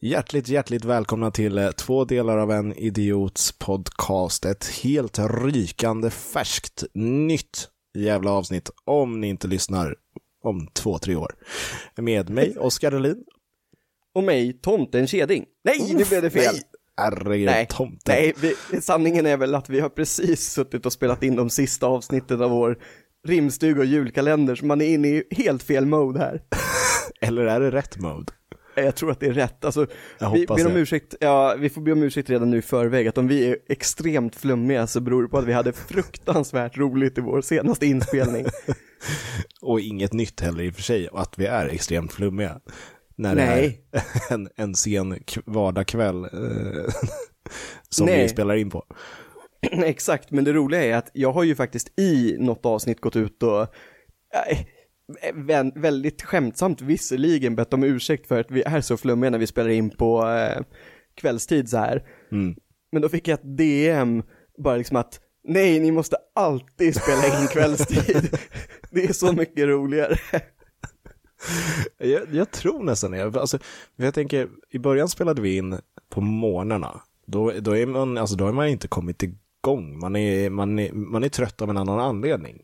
Hjärtligt, hjärtligt välkomna till eh, två delar av en idiots podcast. Ett helt rykande färskt, nytt jävla avsnitt om ni inte lyssnar om två, tre år. Med mig, Oskar Dahlin. Och mig, Tomten Keding. Nej, nu blev det fel! Nej, herregud, Nej, tomten. Nej, vi, sanningen är väl att vi har precis suttit och spelat in de sista avsnitten av vår rimstuga och julkalender, så man är inne i helt fel mode här. Eller är det rätt mode? Jag tror att det är rätt. Alltså, Jag vi, ber om ursäkt, ja, vi får be om ursäkt redan nu i förväg, att om vi är extremt flummiga så beror det på att vi hade fruktansvärt roligt i vår senaste inspelning. Och inget nytt heller i och för sig, att vi är extremt flummiga. När Nej. det är en, en sen vardagkväll eh, som Nej. vi spelar in på. Exakt, men det roliga är att jag har ju faktiskt i något avsnitt gått ut och äh, vä- väldigt skämtsamt visserligen bett om ursäkt för att vi är så flummiga när vi spelar in på äh, kvällstid så här. Mm. Men då fick jag ett DM, bara liksom att nej, ni måste alltid spela in kvällstid. det är så mycket roligare. Jag, jag tror nästan det. Alltså, jag tänker, i början spelade vi in på morgnarna. Då, då, är man, alltså, då har man inte kommit igång. Man är, man, är, man är trött av en annan anledning.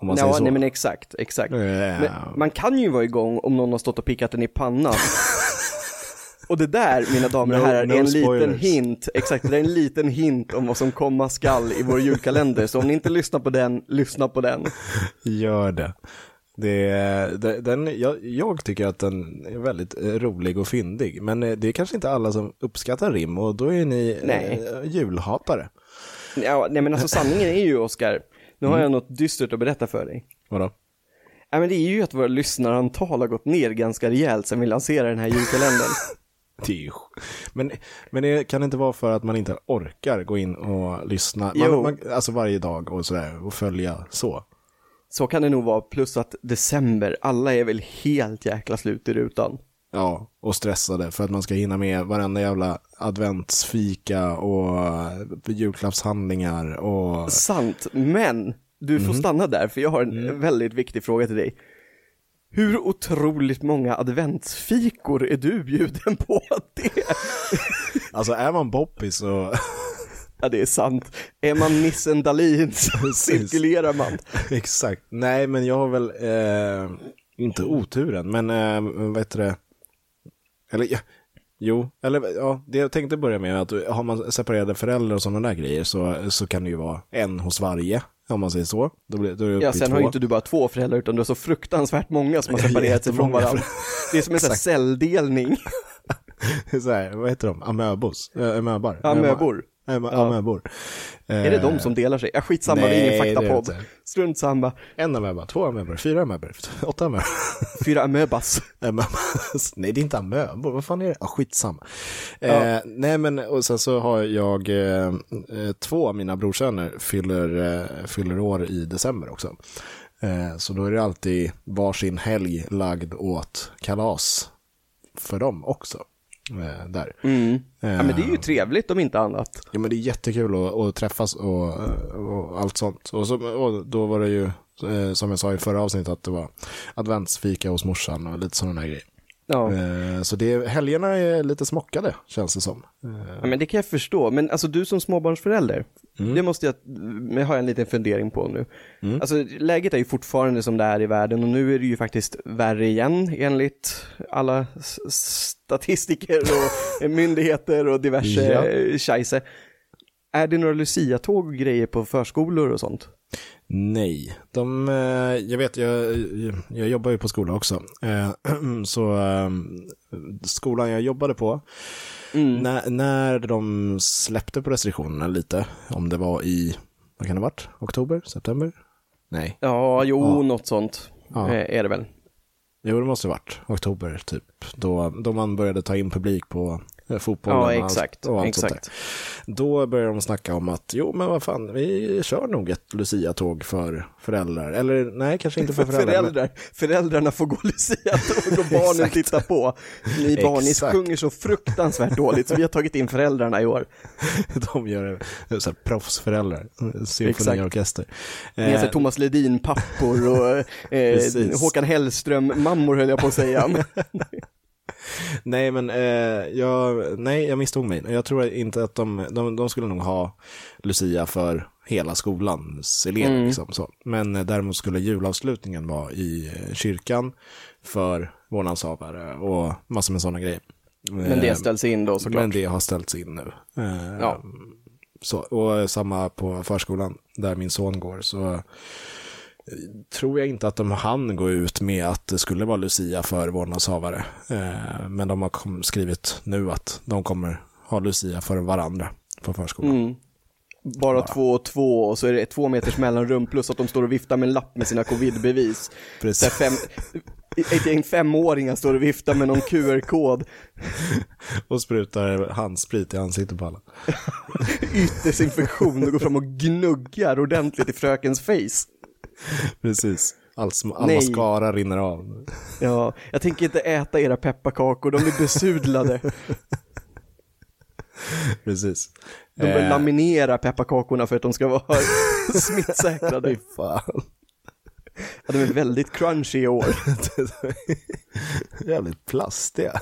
Om man säger Ja, så. nej men exakt, exakt. Eh, Men man kan ju vara igång om någon har stått och pickat den i pannan. Och det där, mina damer och No- herrar, no är en liten spoilers. hint, exakt, det är en liten hint om vad som komma skall i vår julkalender. Så om ni inte lyssnar på den, lyssna på den. Gör det. det, det den, jag, jag tycker att den är väldigt eh, rolig och fyndig. Men eh, det är kanske inte alla som uppskattar rim och då är ni Nej. eh, julhatare. Ja, nej men alltså sanningen är ju, Oskar, nu har jag något dystert att berätta för dig. Vadå? Ja men det är ju att våra lyssnarantal har gått ner ganska rejält sen vi lanserade den här julkalendern. Det är ju... Men, men det kan inte vara för att man inte orkar gå in och lyssna. Jo. Man, man, alltså varje dag och sådär och följa så. Så kan det nog vara, plus att december, alla är väl helt jäkla slut i rutan. Ja, och stressade för att man ska hinna med varenda jävla adventsfika och julklappshandlingar och... Sant, men du får stanna där för jag har en väldigt viktig fråga till dig. Hur otroligt många adventsfikor är du bjuden på? Det, Alltså är man boppis så... ja, det är sant. Är man Nissen Dahlin så cirkulerar man. Exakt. Nej, men jag har väl eh, inte oturen, men eh, vad heter det? Eller ja, jo, eller ja, det jag tänkte börja med är att har man separerade föräldrar och sådana där grejer så, så kan det ju vara en hos varje, om man säger så. Då, blir, då är det Ja, sen två. har ju inte du bara två föräldrar utan du har så fruktansvärt många som har separerat sig från varandra. Det är som en sån här celldelning. så här, vad heter de? Amöbos? Amöbar? Amöbor. Amö, Ja. amöbor. Är det de som delar sig? Ja, skitsamma, nej, ingen det är det faktapodd. Strunt samma. En amöba, två amöbor, fyra amöbor, åtta amöbor. Fyra amöbas. Amöbas. Nej, det är inte amöbor. Vad fan är det? Ah, skitsamma. Ja. Eh, nej, men och sen så har jag eh, eh, två av mina brorsöner fyller, eh, fyller år i december också. Eh, så då är det alltid varsin helg lagd åt kalas för dem också. Eh, där. Mm. Ja, men det är ju trevligt om inte annat. Ja, men det är jättekul att, att träffas och, och allt sånt. Och, så, och då var det ju, eh, som jag sa i förra avsnittet, att det var adventsfika hos morsan och lite sådana där grejer. Ja. Eh, Så det, helgerna är lite smockade, känns det som. Ja, men det kan jag förstå, men alltså du som småbarnsförälder, det måste jag, det har jag en liten fundering på nu. Alltså läget är ju fortfarande som det är i världen och nu är det ju faktiskt värre igen enligt alla statistiker och myndigheter och diverse ja. scheisse. Är det några Lucia-tåg och grejer på förskolor och sånt? Nej, de, eh, jag vet, jag, jag jobbar ju på skola också. Eh, Så eh, skolan jag jobbade på, när, när de släppte på restriktionerna lite, om det var i, vad kan det ha varit? Oktober? September? Nej, Ja, jo, Ja. något sånt Ja. eh, är det väl. jo det måste ha varit oktober typ. Då, då man började ta in publik på fotbollen Ja, och allt- exakt. och allt sånt där. exakt. Då började de snacka om att, jo men vad fan, vi kör nog ett Lucia-tåg för föräldrar. Eller nej, kanske inte för För föräldrar. föräldrar, föräldrarna får gå Lucia-tåg och barnen Exakt. tittar på. Ni barn, ni Exakt. sjunger så fruktansvärt dåligt så vi har tagit in föräldrarna i år. Men de gör det, så här, proffsföräldrar, Exakt. symfoniorkester. Ni så Eh, Thomas Ledin-pappor och eh. Håkan Hellström-mammor höll jag på att säga. Nej, men eh, jag, nej, jag misstog mig. Jag tror inte att de, de, de skulle nog ha Lucia för hela skolans elever. Mm. Liksom, så. Men eh, däremot skulle julavslutningen vara i eh, kyrkan för vårdnadshavare och massor med sådana grejer. Men det eh, ställs in då såklart? Men det har ställts in nu. Eh, ja. Så, och samma på förskolan där min son går. Så tror jag inte att de hann gå ut med att det skulle vara Lucia för vårdnadshavare. Eh, men de har skrivit nu att de kommer ha Lucia för varandra på förskolan. Mm. Bara, två och två och så är det två meters mellanrum plus att de står och viftar med en lapp med sina covidbevis. Precis. Fem, ett gäng femåringar står och viftar med någon QR-kod. och sprutar handsprit i ansiktet på alla. Yttersinfektion och går fram och gnuggar ordentligt i frökens face. Precis. All, all mascara rinner av. Ja, jag tänker inte äta era pepparkakor, de är besudlade. Precis. De bör eh. laminera pepparkakorna för att de ska vara smittsäkrade. fan. Ja, de är väldigt crunchy i år. Jävligt plastiga.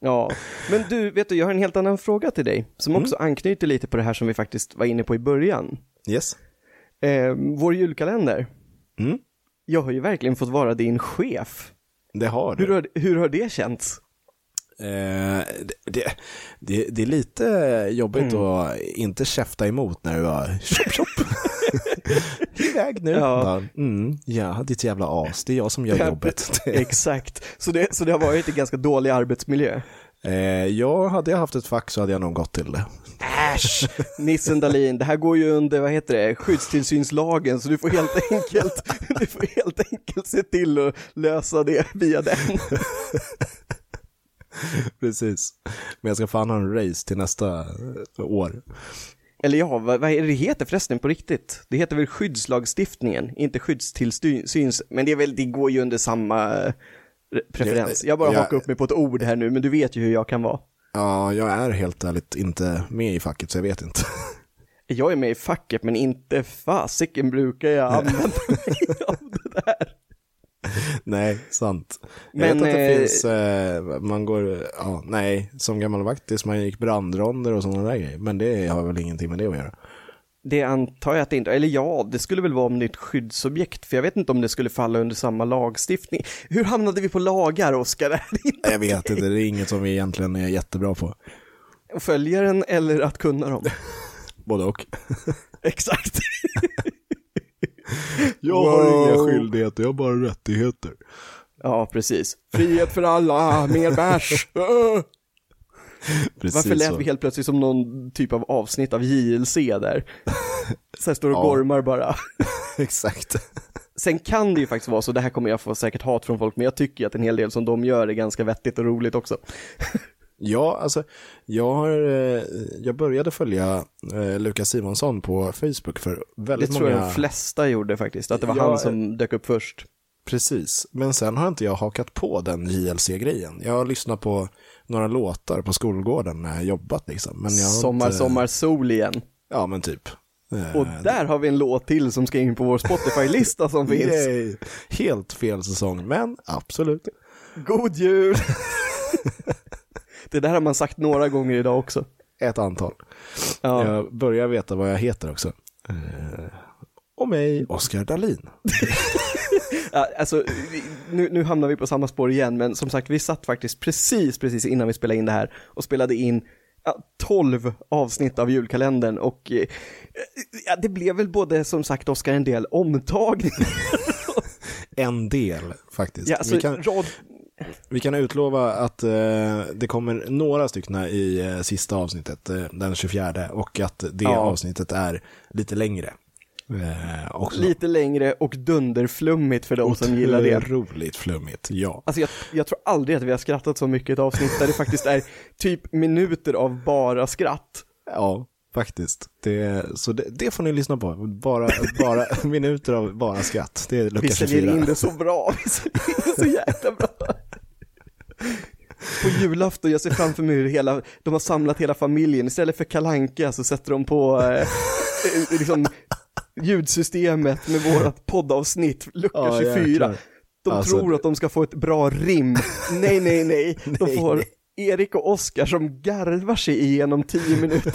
Ja, men du, vet du, jag har en helt annan fråga till dig, som mm. också anknyter lite på det här som vi faktiskt var inne på i början. Yes. Eh, vår julkalender. Mm. Jag har ju verkligen fått vara din chef. Det har du. Hur har, hur har det känts? Eh, det, det, det, är lite jobbigt mm. att inte käfta emot när du bara tjopp tjopp. Iväg nu. Ja. mm, ja, ditt jävla as, det är jag som gör jobbet. Exakt, så det, så det har varit en ganska dålig arbetsmiljö. Eh, ja, hade jag haft ett fack så hade jag nog gått till det. Äsch! Nissen Dahlin, det här går ju under, vad heter det, skyddstillsynslagen, så du får helt enkelt, du får helt enkelt se till att lösa det via den. Precis. Men jag ska fan ha en race till nästa eh, år. Eller ja, vad, vad är det heter förresten på riktigt? Det heter väl skyddslagstiftningen, inte skyddstillsyns, men det är väl, det går ju under samma preferens. Jag bara jag, hakar upp mig på ett ord här nu, men du vet ju hur jag kan vara. Ja, jag är helt ärligt inte med i facket, så jag vet inte. Jag är med i facket, men inte fasiken brukar jag använda mig av det där. nej, sant. Jag vet att det eh, finns, eh, man går, ja, nej, som gammal vaktis, man gick brandronder och sådana där grejer. Men det har väl ingenting med det att göra. Det antar jag att det inte, eller ja, det skulle väl vara om ett skyddsobjekt, för jag vet inte om det skulle falla under samma lagstiftning. Hur hamnade vi på lagar, Oskar? Jag vet inte, det är inget som vi egentligen är jättebra på. Följa den eller att kunna dem? Både och. Exakt. jag wow. har inga skyldigheter, jag har bara rättigheter. Ja, precis. Frihet för alla, mer bärs. Varför lät så. vi helt plötsligt som någon typ av avsnitt av JLC där? Så här står och ja. gormar bara. Exakt. Sen kan det ju faktiskt vara så, det här kommer jag få säkert hat från folk, men jag tycker att en hel del som de gör är ganska vettigt och roligt också. Ja, alltså jag, har, eh, jag började följa eh, Lukas Simonsson på Facebook för väldigt många... Det tror jag de flesta gjorde faktiskt, att det var ja, han som dök upp först. Precis, men sen har inte jag hakat på den JLC-grejen. Jag har lyssnat på några låtar på skolgården när jag jobbat liksom. Men jag sommar, inte... sommar, sol igen. Ja, men typ. Och eh, där har vi en låt till som ska in på vår Spotify-lista som finns. Yay. Helt fel säsong, men absolut. God jul! Det där har man sagt några gånger idag också. Ett antal. Ja. Jag börjar veta vad jag heter också. Eh, och mig, Oskar Dahlin. ja, alltså, nu, nu hamnar vi på samma spår igen, men som sagt, vi satt faktiskt precis, precis innan vi spelade in det här och spelade in ja, 12 avsnitt av julkalendern och eh, ja, det blev väl både som sagt Oskar en del omtagningar. en del faktiskt. Ja, alltså, vi, kan, rad... vi kan utlova att eh, det kommer några stycken i eh, sista avsnittet, eh, den 24, och att det avsnittet är lite längre. Eh, Lite längre och dunderflummigt för de som gillar det. Otroligt flummigt, ja. Alltså jag, jag, tror aldrig att vi har skrattat så mycket i ett avsnitt där det faktiskt är typ minuter av bara skratt. Ja, faktiskt. Det, så det, det får ni lyssna på. Bara, bara minuter av bara skratt. Det är lucka Vi säljer in det så bra, vi säljer in det så jäkla bra. På julafton, jag ser framför mig hur hela, de har samlat hela familjen, istället för kalanka så sätter de på eh, eh liksom ljudsystemet med vårat poddavsnitt, lucka ja, 24. Jäklar. De Alltså, tror att de ska få ett bra rim. Nej, nej, nej. De Nej, får nej. Erik och Oskar som garvar sig igenom tio minuter.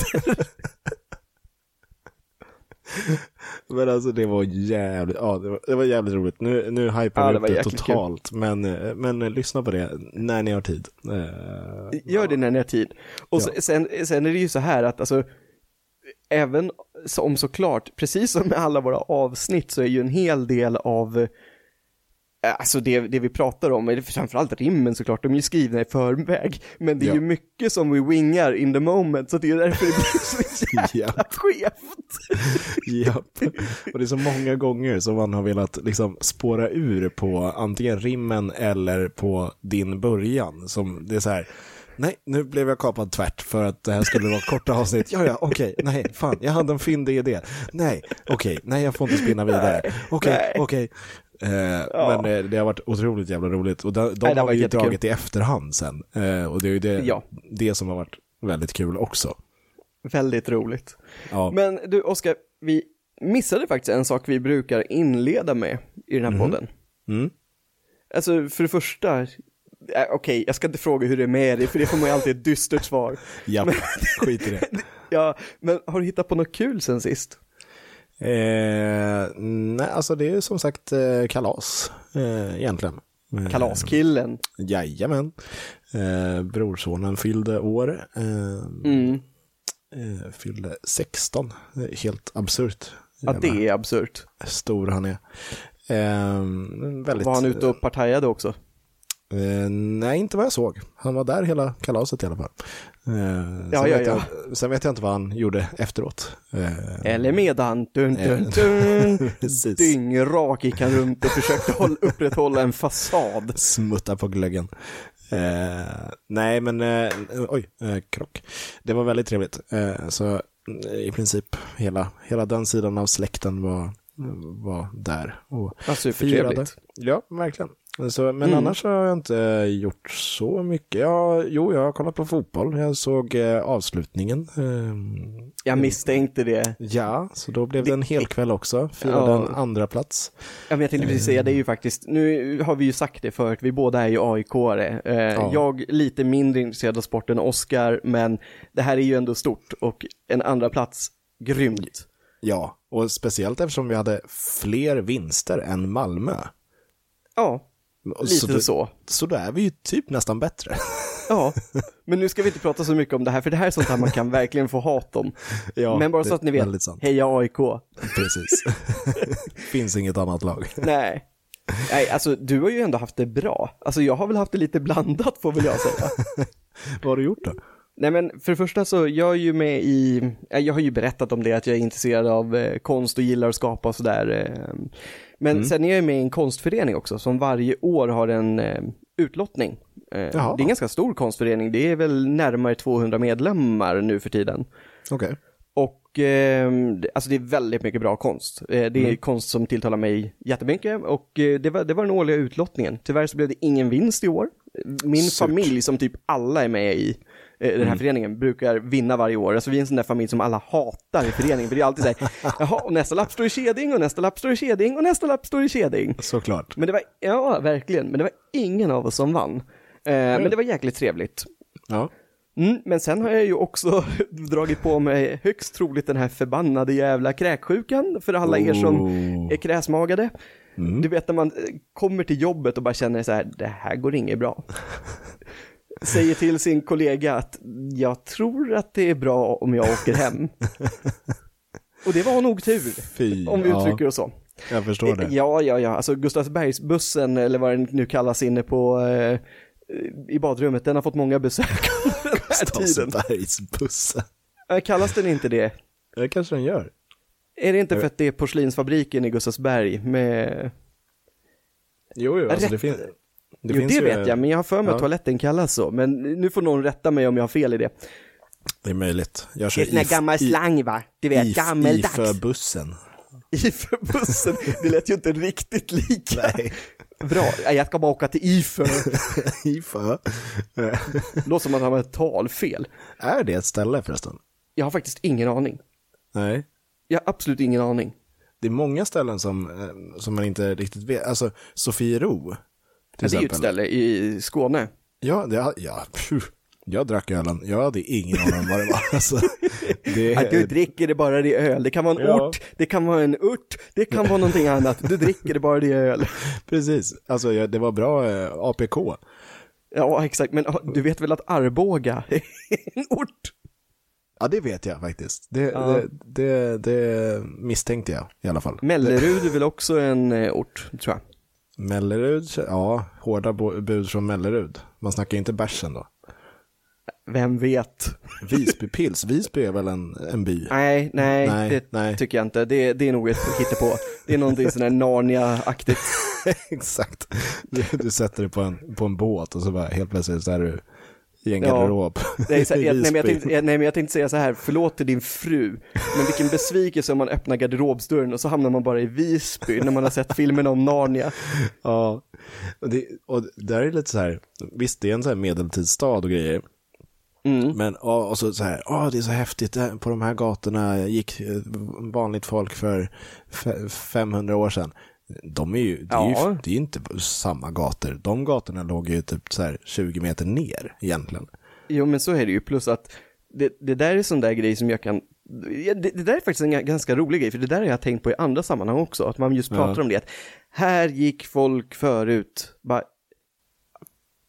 Men alltså det var jävligt, ja det var, det var jävligt roligt. Nu, nu hypar Ja, vi upp det totalt. Men, men lyssna på det när ni har tid. Eh, Gör det när ni har tid. Och Ja. sen, sen är det ju så här att alltså, även som såklart, precis som med alla våra avsnitt så är ju en hel del av eh, Alltså det, det vi pratar om, eller framförallt rimmen såklart, de är ju skrivna i förväg. Men det är Ja. ju mycket som vi wingar in the moment, så det är därför det blir så jävla skevt. Japp. Och det är så många gånger som man har velat liksom spåra ur på antingen rimmen eller på din början. Som det är så här, nej, nu blev jag kapad tvärt för att det här skulle vara korta avsnitt. Ja, ja, okej, nej, fan, jag hade en fyndig idé. Nej, okej, nej, jag får inte spinna vidare. Okej, nej. okej. Eh, Ja. Men eh, det har varit otroligt jävla roligt. Och de, de Nej, har ju jättekul. dragit i efterhand sen. Eh, och det är ju det, Ja. det som har varit väldigt kul också. Väldigt roligt. Ja. Men du Oskar, vi missade faktiskt en sak vi brukar inleda med i den här podden. Mm. Alltså för det första, äh, okej jag ska inte fråga hur det är med dig för det får man ju alltid ett dystert svar. Japp, skit i det. Ja, men har du hittat på något kul sen sist? Eh, nej, alltså det är som sagt eh, kalas eh, egentligen. Eh, Kalaskillen. Jajamän. Eh, brorsonen fyllde år. Eh, Mm. eh, fyllde 16. Det är helt absurt. Ja, Jävla det är absurt. Stor han är. Eh, väldigt, Var han ute och partajade också? Eh, nej, inte vad jag såg. Han var där hela kalaset i alla fall. Eh, Ja, sen, ja, vet ja. Jag, sen vet jag inte vad han gjorde efteråt. Eh, Eller medan, dun, dun, dun. Precis. Dyngrak gick han runt och försökte hålla, upprätthålla en fasad. smutta på glöggen. Eh, nej, men eh, oj, eh, krock. Det var väldigt trevligt. Eh, så eh, i princip hela, hela den sidan av släkten var, var där. Och Ja, supertrevligt. Ja, verkligen. Så, men Mm. annars har jag inte gjort så mycket. Ja, jo, jag har kollat på fotboll. Jag såg eh, avslutningen. Eh, Jag misstänkte det. ja, så då blev det en hel kväll också. Firade Ja. en andra plats. Ja, men jag tänkte precis säga, det är ju faktiskt, nu har vi ju sagt det förut, vi båda är ju AIK-are. Eh, Ja. Jag lite mindre intresserad av sporten än Oscar, men det här är ju ändå stort och en andra plats grymt. Ja, och speciellt eftersom vi hade fler vinster än Malmö. Ja, lite så. så. Så då är vi ju typ nästan bättre. Ja, men nu ska vi inte prata så mycket om det här, för det här är sånt här man kan verkligen få hat om. Ja, men bara så att ni vet, heja AIK. Precis. Finns inget annat lag. Nej. Nej, alltså du har ju ändå haft det bra. Alltså jag har väl haft det lite blandat får väl jag säga. Vad har du gjort då? Nej men för det första så, jag är ju med i, ja, jag har ju berättat om det att jag är intresserad av eh, konst och gillar att skapa och sådär. Eh, men Mm. sen är jag med i en konstförening också som varje år har en eh, utlottning. Eh, det är en ganska stor konstförening, det är väl närmare 200 medlemmar nu för tiden. Okej. Och eh, alltså det är väldigt mycket bra konst. Eh, det är Mm. konst som tilltalar mig jättemycket och eh, det, var, det var den årliga utlottningen. Tyvärr så blev det ingen vinst i år. Min Surt. familj som typ alla är med i eh, den här Mm. föreningen brukar vinna varje år. Alltså vi är en sån där familj som alla hatar i föreningen. För det är alltid så här, jaha, och nästa lapp står i keding och nästa lapp står i keding och nästa lapp står i keding. Såklart. Men det var, ja verkligen, men det var ingen av oss som vann. Eh, men det var jäkligt trevligt. Ja. Mm, men sen har jag ju också dragit på mig högst troligt den här förbannade jävla kräksjukan för alla er som Oh. är kräsmagade. Mm. Du vet när man eh, kommer till jobbet och bara känner så här, det här går inget bra. Säger till sin kollega att jag tror att det är bra om jag åker hem. Och det var nog tur, Fy, om vi ja, uttrycker oss så. Jag förstår det. Ja, ja, ja, alltså Gustavsbergsbussen eller vad den nu kallas inne på eh, i badrummet, den har fått många besök den här tiden. Stavsbergsbussen. Eh, Kallas den inte det? Det kanske den gör. Är det inte för att det är porslinsfabriken i Gustavsberg med... Jo, jo, alltså Rätt- det, fin- det jo, det ju... vet jag, men jag har för mig att Ja. toaletten kallas så. Men nu får någon rätta mig om jag har fel i det. Det är möjligt. Jag kör Det är sån här gammal slang va? Du vet, if, gammeldags. IFÖ-bussen. IFÖ-bussen, det lät ju inte riktigt lika. Nej. Bra, jag ska bara åka till IFÖ. IFÖ. Låter som att han har ett talfel. Är det ett ställe förresten? Jag har faktiskt ingen aning. Nej. Jag har absolut ingen aning. det är många ställen som, eh, som man inte riktigt vet. Alltså Sofiero. Ja, det är ju ett ställe i Skåne. Ja, det, ja pff, jag drack ölen. Jag hade ingen aning om vad det var. Alltså, det, Att du dricker det bara det öl. Det kan vara en Ja. ort, det kan vara en urt, det kan vara någonting annat. Du dricker det bara det öl. precis, alltså ja, det var bra eh, APK. Ja, exakt. Men du vet väl att Arboga är en ort? Ja, det vet jag faktiskt. Det, Ja. det, det, det misstänkte jag i alla fall. Mellerud är väl också en eh, ort, tror jag. Mellerud, ja, hårda bud från Mellerud. Man snackar inte bärsen då. Vem vet? Visby Pils, Visby är väl en, en by? Nej, nej, Nej, det nej. tycker jag inte. Det, det är nog ett hittepå. Det är någonting sån här Narnia-aktigt. Exakt. Du, du sätter dig på en, på en båt och så bara helt plötsligt så är du i en Ja. garderob. Det är så jag, nej, men jag tänkte, jag- nej men jag tänkte säga så här, förlåt till din fru, men vilken besvikelse om man öppnar garderobsdörren och så hamnar man bara i Visby när man har sett filmen om Narnia. Ja, och, det, och där är lite så här, visst det är en så här medeltidsstad och grejer, Mm. men ja, och så, så här, åh det är så häftigt, på de här gatorna gick eh, vanligt folk för fe- 500 år sedan. De är ju, det är ju Ja. det är inte samma gator, de gatorna låg ju typ så här 20 meter ner egentligen. Jo men så är det ju, plus att det, det där är sån där grej som jag kan det, det där är faktiskt en ga- ganska rolig grej, för det där har jag tänkt på i andra sammanhang också, att man just pratar Ja. om det. Att här gick folk förut, bara,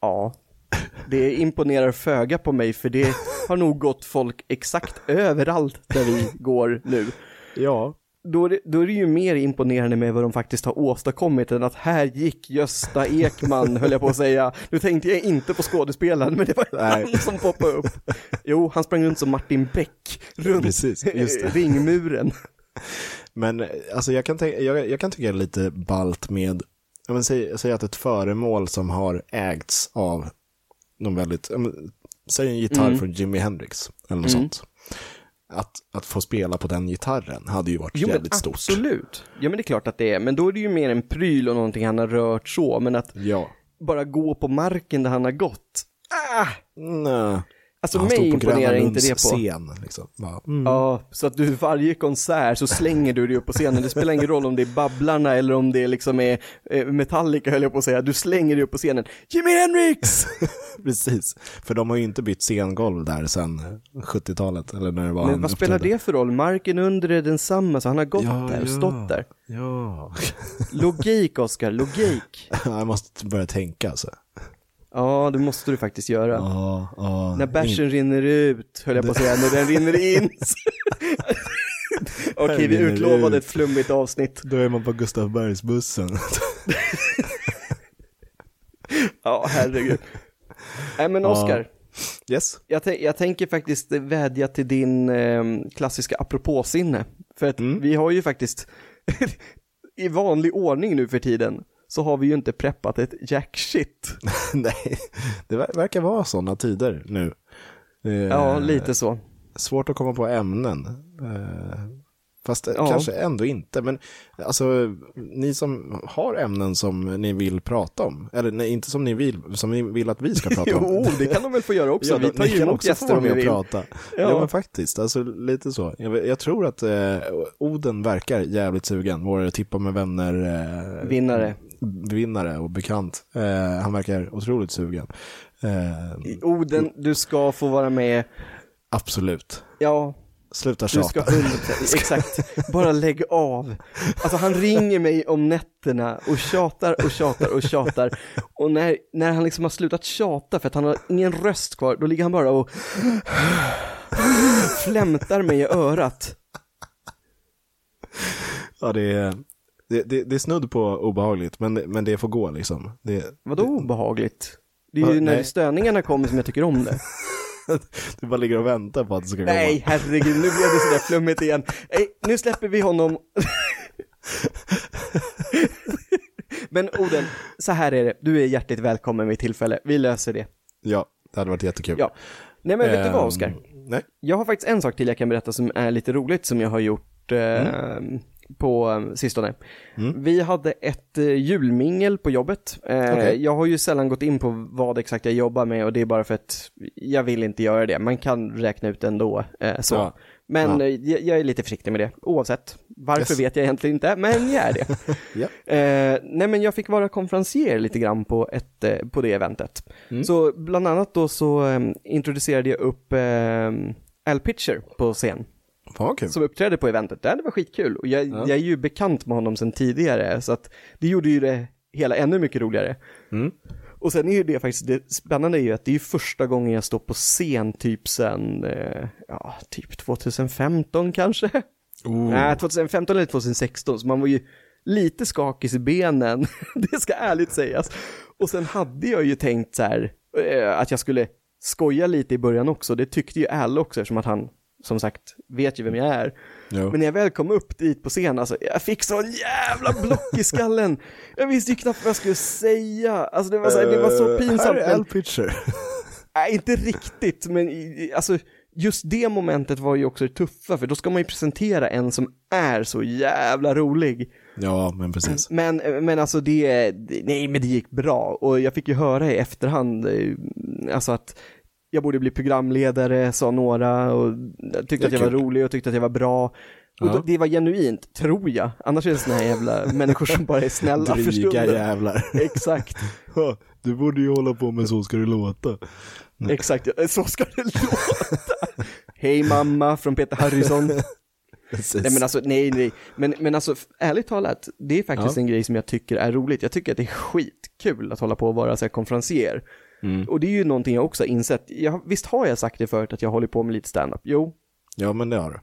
ja, det imponerar föga på mig, för det har nog gått folk exakt överallt där vi går nu. Ja, Då är, det, då är det ju mer imponerande med vad de faktiskt har åstadkommit än att här gick Gösta Ekman, höll jag på att säga. Nu tänkte jag inte på skådespelaren, men det var Nej. han som poppade upp. Jo, han sprang runt som Martin Beck, runt Precis, ringmuren. Men alltså jag kan, tänka, jag, jag kan tycka det är lite balt med, men, säg, säg att ett föremål som har ägts av någon väldigt, men, säg en gitarr Mm. från Jimi Hendrix eller något Mm. sånt. Att, att få spela på den gitarren hade ju varit Jo, jävligt stort. absolut. Ja, men det är klart att det är, men då är det ju mer en pryl och någonting han har rört så, men att Ja. bara gå på marken där han har gått. Ah! Nej. Alltså Han mig stod på imponerar inte det på. scen. Liksom. Bara, mm. Ja, så att du varje konsert så slänger du dig upp på scenen. Det spelar ingen roll om det är Babblarna eller om det liksom är eh, Metallica höll jag på att säga. Du slänger dig upp på scenen. Jimi Hendrix! Precis. För de har ju inte bytt scengolv där sedan 70-talet. Eller när det var Men vad spelar det för roll? Marken under är densamma så han har gått Ja, där och ja. stått där. Ja. Logik Oskar, logik. jag måste börja tänka alltså. Ja, det måste du faktiskt göra. Ja, ja. När bärsen rinner ut, höll jag på att säga, när den rinner in. Okej, vi rinner utlovade ut. ett flummigt avsnitt. Då är man på Gustavsbergsbussen. Ja, herregud. Nej men Ja. Oskar, yes. jag, jag tänker faktiskt vädja till din eh, klassiska apropåsinne. För att Mm. vi har ju faktiskt, i vanlig ordning nu för tiden, så har vi ju inte preppat ett jack shit. Nej, det ver- verkar vara sådana tider nu. Eh, Ja, lite så. Svårt att komma på ämnen. Eh, Fast eh, Ja. kanske ändå inte. Men alltså, ni som har ämnen som ni vill prata om. Eller nej, inte som ni vill, som ni vill att vi ska prata om. Jo, det kan de väl få göra också. Ja, vi tar ju emot gäster om vi vill. prata. Ja. Ja. men faktiskt, alltså lite så. Jag, jag tror att eh, Oden verkar jävligt sugen, vår tippa med vänner eh, Vinnare. Vinnare och bekant. Eh, han verkar otroligt sugen. Eh, Oden, du ska få vara med. absolut. Ja, Sluta du ska tjata. 100%, exakt. Bara lägg av. Alltså han ringer mig om nätterna och tjatar och tjatar och tjatar. Och när, när han liksom har slutat tjata för att han har ingen röst kvar, då ligger han bara och flämtar mig i örat. Ja, det är, det, det, det är snudd på obehagligt, men, men det får gå liksom. Det, Vadå obehagligt? Det är ju när nej. störningarna kommer som jag tycker om det. du bara ligger och väntar på att det ska komma. Nej, herregud, nu blev det sådär flummigt igen. Nej, nu släpper vi honom. Men Oden, så här är det. Du är hjärtligt välkommen vid tillfälle. Vi löser det. Ja, det hade varit jättekul. Ja. Nej men vet du vad Ehm, Oskar? Nej. Jag har faktiskt en sak till jag kan berätta som är lite roligt som jag har gjort eh, på um, sistone. Mm. Vi hade ett uh, julmingel på jobbet. Uh, okay. Jag har ju sällan gått in på vad exakt jag jobbar med och det är bara för att jag vill inte göra det. Man kan räkna ut ändå. Så. Ja. Men ja. jag, jag, är lite försiktig med det, oavsett. Varför yes. vet jag egentligen inte, men jag är det. ja. eh, nej men jag fick vara konferencier lite grann på, ett, eh, på det eventet. Mm. Så bland annat då så eh, introducerade jag upp eh, Al Pitcher på scen. Okay. Som uppträdde på eventet. Det var skitkul och jag, ja. jag är ju bekant med honom sedan tidigare så att det gjorde ju det hela ännu mycket roligare. Mm. Och sen är ju det faktiskt, det spännande är ju att det är första gången jag står på scen typ sen, eh, ja, typ 2015 kanske. Oh. Nej, 2015 eller 2016, så man var ju lite skakig i benen, det ska ärligt sägas. Och sen hade jag ju tänkt så här, eh, att jag skulle skoja lite i början också, det tyckte ju Al också eftersom att han som sagt vet ju vem jag är. Jo. Men när jag väl kom upp dit på scen, alltså, jag fick sån jävla block i skallen. Jag visste ju knappt vad jag skulle säga. Alltså det var så, uh, det var så pinsamt. Här är Al Pitcher. Nej, inte riktigt, men alltså just det momentet var ju också det tuffa, för då ska man ju presentera en som är så jävla rolig. Ja, men precis. Men, men alltså det, nej men det gick bra och jag fick ju höra i efterhand, eh, alltså att jag borde bli programledare, sa några och tyckte att jag var rolig och tyckte att jag var bra. Och ja. det var genuint, tror jag. Annars är det såna här jävla människor som bara är snälla Dryga för stunden. jävlar. Exakt. du borde ju hålla på med Så ska det låta. Exakt, så ska det låta. Hej mamma från Peter Harrison. Precis. Nej men alltså, nej nej. Men, men alltså ärligt talat, det är faktiskt ja. en grej som jag tycker är roligt. Jag tycker att det är skitkul att hålla på och vara så här konferencier. Mm. Och det är ju någonting jag också har insett. Jag, visst har jag sagt det förut att jag håller på med lite standup? Jo. Ja, men det har du.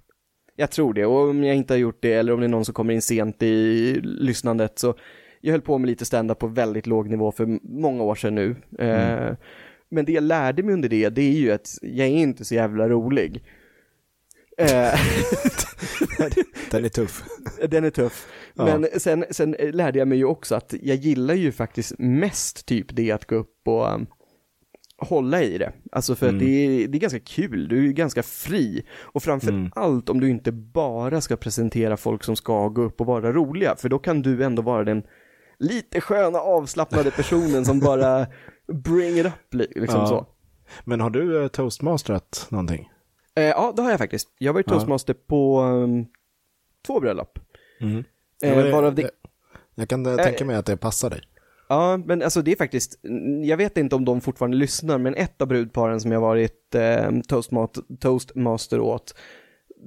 Jag tror det, och om jag inte har gjort det eller om det är någon som kommer in sent i lyssnandet så jag höll på med lite standup på väldigt låg nivå för många år sedan nu. Mm. Eh, men det jag lärde mig under det, det är ju att jag är inte så jävla rolig. Eh, Den är tuff. Den är tuff. Ja. Men sen, sen lärde jag mig ju också att jag gillar ju faktiskt mest typ det att gå upp och hålla i det. Alltså för mm. att det är, det är ganska kul, du är ganska fri. Och framför mm. allt om du inte bara ska presentera folk som ska gå upp och vara roliga, för då kan du ändå vara den lite sköna avslappnade personen som bara bring it up liksom ja. så. Men har du uh, toastmasterat någonting? Eh, ja, det har jag faktiskt. Jag var ju toastmaster ja. på um, två bröllop. Mm. Eh, varav det... Jag kan eh, tänka mig att det passar dig. Ja, men alltså det är faktiskt, jag vet inte om de fortfarande lyssnar, men ett av brudparen som jag varit eh, toastmaster åt,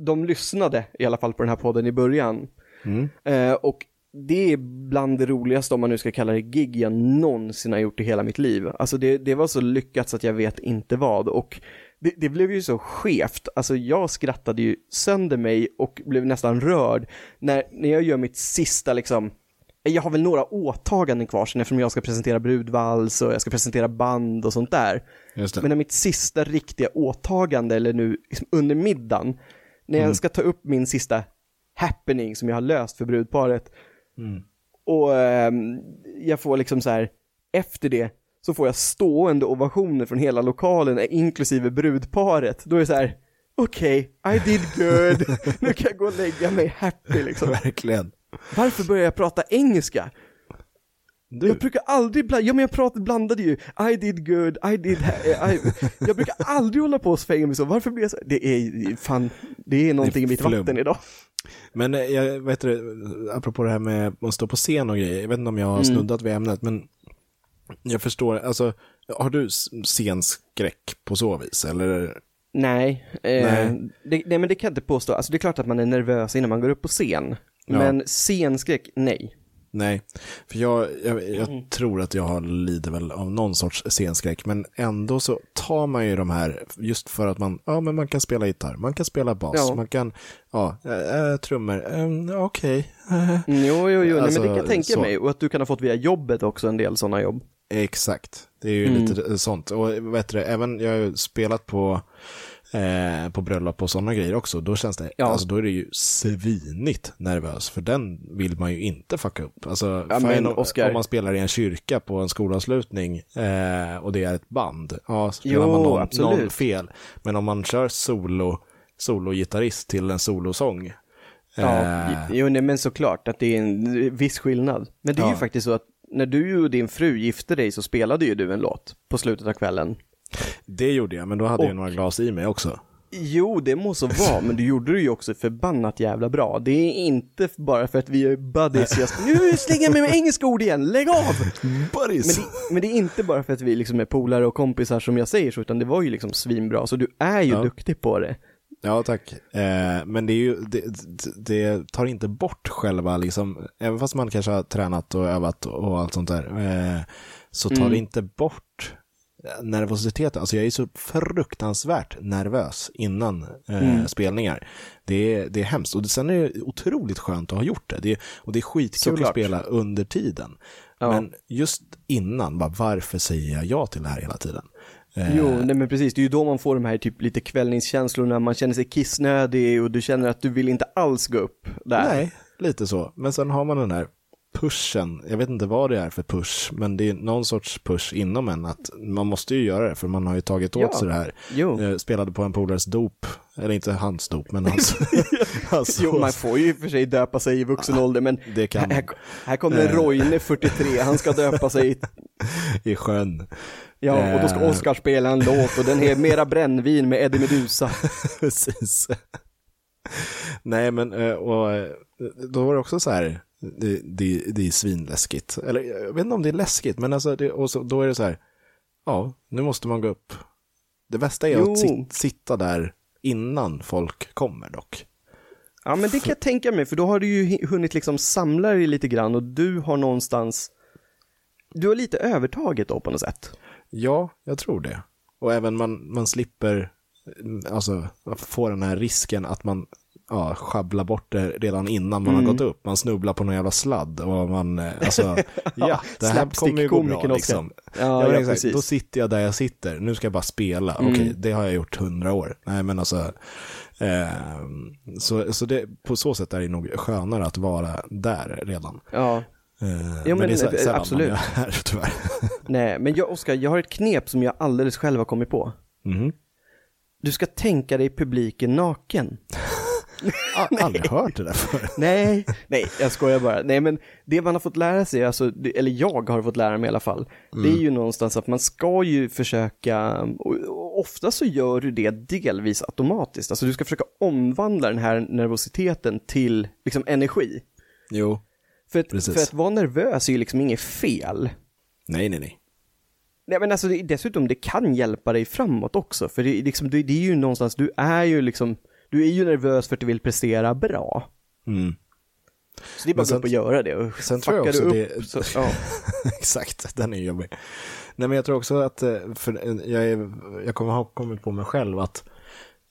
de lyssnade i alla fall på den här podden i början. Mm. Eh, och det är bland det roligaste, om man nu ska kalla det gig, jag någonsin har gjort i hela mitt liv. Alltså det, det var så lyckat så att jag vet inte vad. Och det, det, blev ju så skevt, alltså jag skrattade ju sönder mig och blev nästan rörd när, när jag gör mitt sista liksom jag har väl några åtaganden kvar sen eftersom jag ska presentera brudvals och jag ska presentera band och sånt där. Men när mitt sista riktiga åtagande, eller nu liksom under middagen, när jag mm. ska ta upp min sista happening som jag har löst för brudparet, mm. och eh, jag får liksom så här, efter det, så får jag stående ovationer från hela lokalen, inklusive brudparet. Då är det så här, okej, okay, I did good, nu kan jag gå och lägga mig happy liksom. Verkligen. Varför börjar jag prata engelska? Du. Jag brukar aldrig blanda, ja men jag pratade, blandade ju, I did good, I did, I, jag brukar aldrig hålla på och svänga mig så, varför blir jag så? Det är fan, det är någonting det är i mitt vatten idag. Men eh, jag vet det, apropå det här med att stå på scen och grejer, jag vet inte om jag har mm. snuddat vid ämnet, men jag förstår, alltså, har du scenskräck på så vis, eller? Nej, eh, nej. Det, nej men det kan jag inte påstå, alltså det är klart att man är nervös innan man går upp på scen, ja. men scenskräck, nej. Nej, för jag, jag, jag mm. tror att jag lider väl av någon sorts scenskräck, men ändå så tar man ju de här, just för att man, ja men man kan spela gitarr, man kan spela bas, ja. man kan, ja, äh, trummor, äh, okej. Okay. jo, jo, jo, alltså, Nej, men det kan jag alltså, tänka så. mig, och att du kan ha fått via jobbet också en del sådana jobb. Exakt, det är ju mm. lite sånt, och vet du, även, jag har ju spelat på eh, på bröllop och sådana grejer också, då känns det, ja. alltså då är det ju svinigt nervös, för den vill man ju inte fucka upp. Alltså, ja, men, om, om man spelar i en kyrka på en skolavslutning eh, och det är ett band, ja, spelar jo, man någon, någon, fel. Men om man kör solo, sologitarrist till en solosång, Ja, uh, jo, nej, men såklart att det är en viss skillnad. Men det är ja. ju faktiskt så att när du och din fru gifte dig så spelade ju du en låt på slutet av kvällen. Det gjorde jag, men då hade och, jag några glas i mig också. Jo, det må så vara, men du gjorde det ju också förbannat jävla bra. Det är inte bara för att vi är buddies, jag nu slänger jag med, med engelska ord igen, lägg av! Buddies! Men det, men det, är inte bara för att vi liksom är polare och kompisar som jag säger så, utan det var ju liksom svinbra, så du är ju ja. duktig på det. Ja, tack. Eh, men det, ju, det, det, tar inte bort själva, liksom, även fast man kanske har tränat och övat och allt sånt där, eh, så tar mm. det inte bort nervositeten. Alltså jag är så fruktansvärt nervös innan eh, mm. spelningar. Det är, det är hemskt. Och sen är det otroligt skönt att ha gjort det. det är, och det är skitkul Såklart. att spela under tiden. Ja. Men just innan, bara, varför säger jag ja till det här hela tiden? Eh, jo, nej men precis, det är ju då man får de här typ lite kvällningskänslorna, man känner sig kissnödig och du känner att du vill inte alls gå upp där. Nej, lite så. Men sen har man den här pushen, jag vet inte vad det är för push, men det är någon sorts push inom en att man måste ju göra det för man har ju tagit åt ja. sig det här. Jo. Jag spelade på en polares dop, eller inte hans dop, men hans. hans jo, man får ju för sig döpa sig i vuxen ålder, men det kan här, här kommer eh. Roine, 43, han ska döpa sig i, i sjön. Ja, och då ska eh. Oskar spela en låt och den är Mera brännvin med Eddie Medusa. Precis. Nej, men eh, och då var det också så här, det, det, det är svinläskigt. Eller jag vet inte om det är läskigt, men alltså, det, och så, då är det så här, ja, nu måste man gå upp. Det bästa är jo. att sit, sitta där innan folk kommer dock. Ja, men det kan jag tänka mig, för då har du ju hunnit liksom samla dig lite grann och du har någonstans, du har lite övertaget då på något sätt. Ja, jag tror det. Och även man, man slipper, alltså, få den här risken att man ja, schabbla bort det redan innan man mm. har gått upp. Man snubblar på någon jävla sladd och man, eh, alltså, ja, det här kommer ju gå bra liksom. Ja, ja, exakt. Då sitter jag där jag sitter, nu ska jag bara spela. Mm. Okej, det har jag gjort hundra år. Nej, men alltså, eh, så, så det, på så sätt är det nog skönare att vara där redan. Ja. Eh, jo, men, men, det är sällan absolut. man gör här, tyvärr. Nej, men jag, Oskar, jag har ett knep som jag alldeles själv har kommit på. Mm. Du ska tänka dig publiken naken. Aldrig hört det där förut. nej, nej, jag skojar bara. Nej, men det man har fått lära sig, alltså, eller jag har fått lära mig i alla fall, mm. det är mm. ju någonstans att man ska ju försöka, och ofta så gör du det delvis automatiskt, alltså du ska försöka omvandla den här nervositeten till liksom energi. Jo, för att, precis. för att vara nervös är ju liksom inget fel. Nej, nej, nej. Nej men alltså dessutom, det kan hjälpa dig framåt också, för det, liksom, det, det är ju någonstans, du är ju liksom, du är ju nervös för att du vill prestera bra. Mm. Så det är bara att gå upp och göra det. Och sen tror jag också upp, det... Så, ja. Exakt, den är jobbig. Nej men jag tror också att, eh, för jag, är, jag kommer ha kommit på mig själv att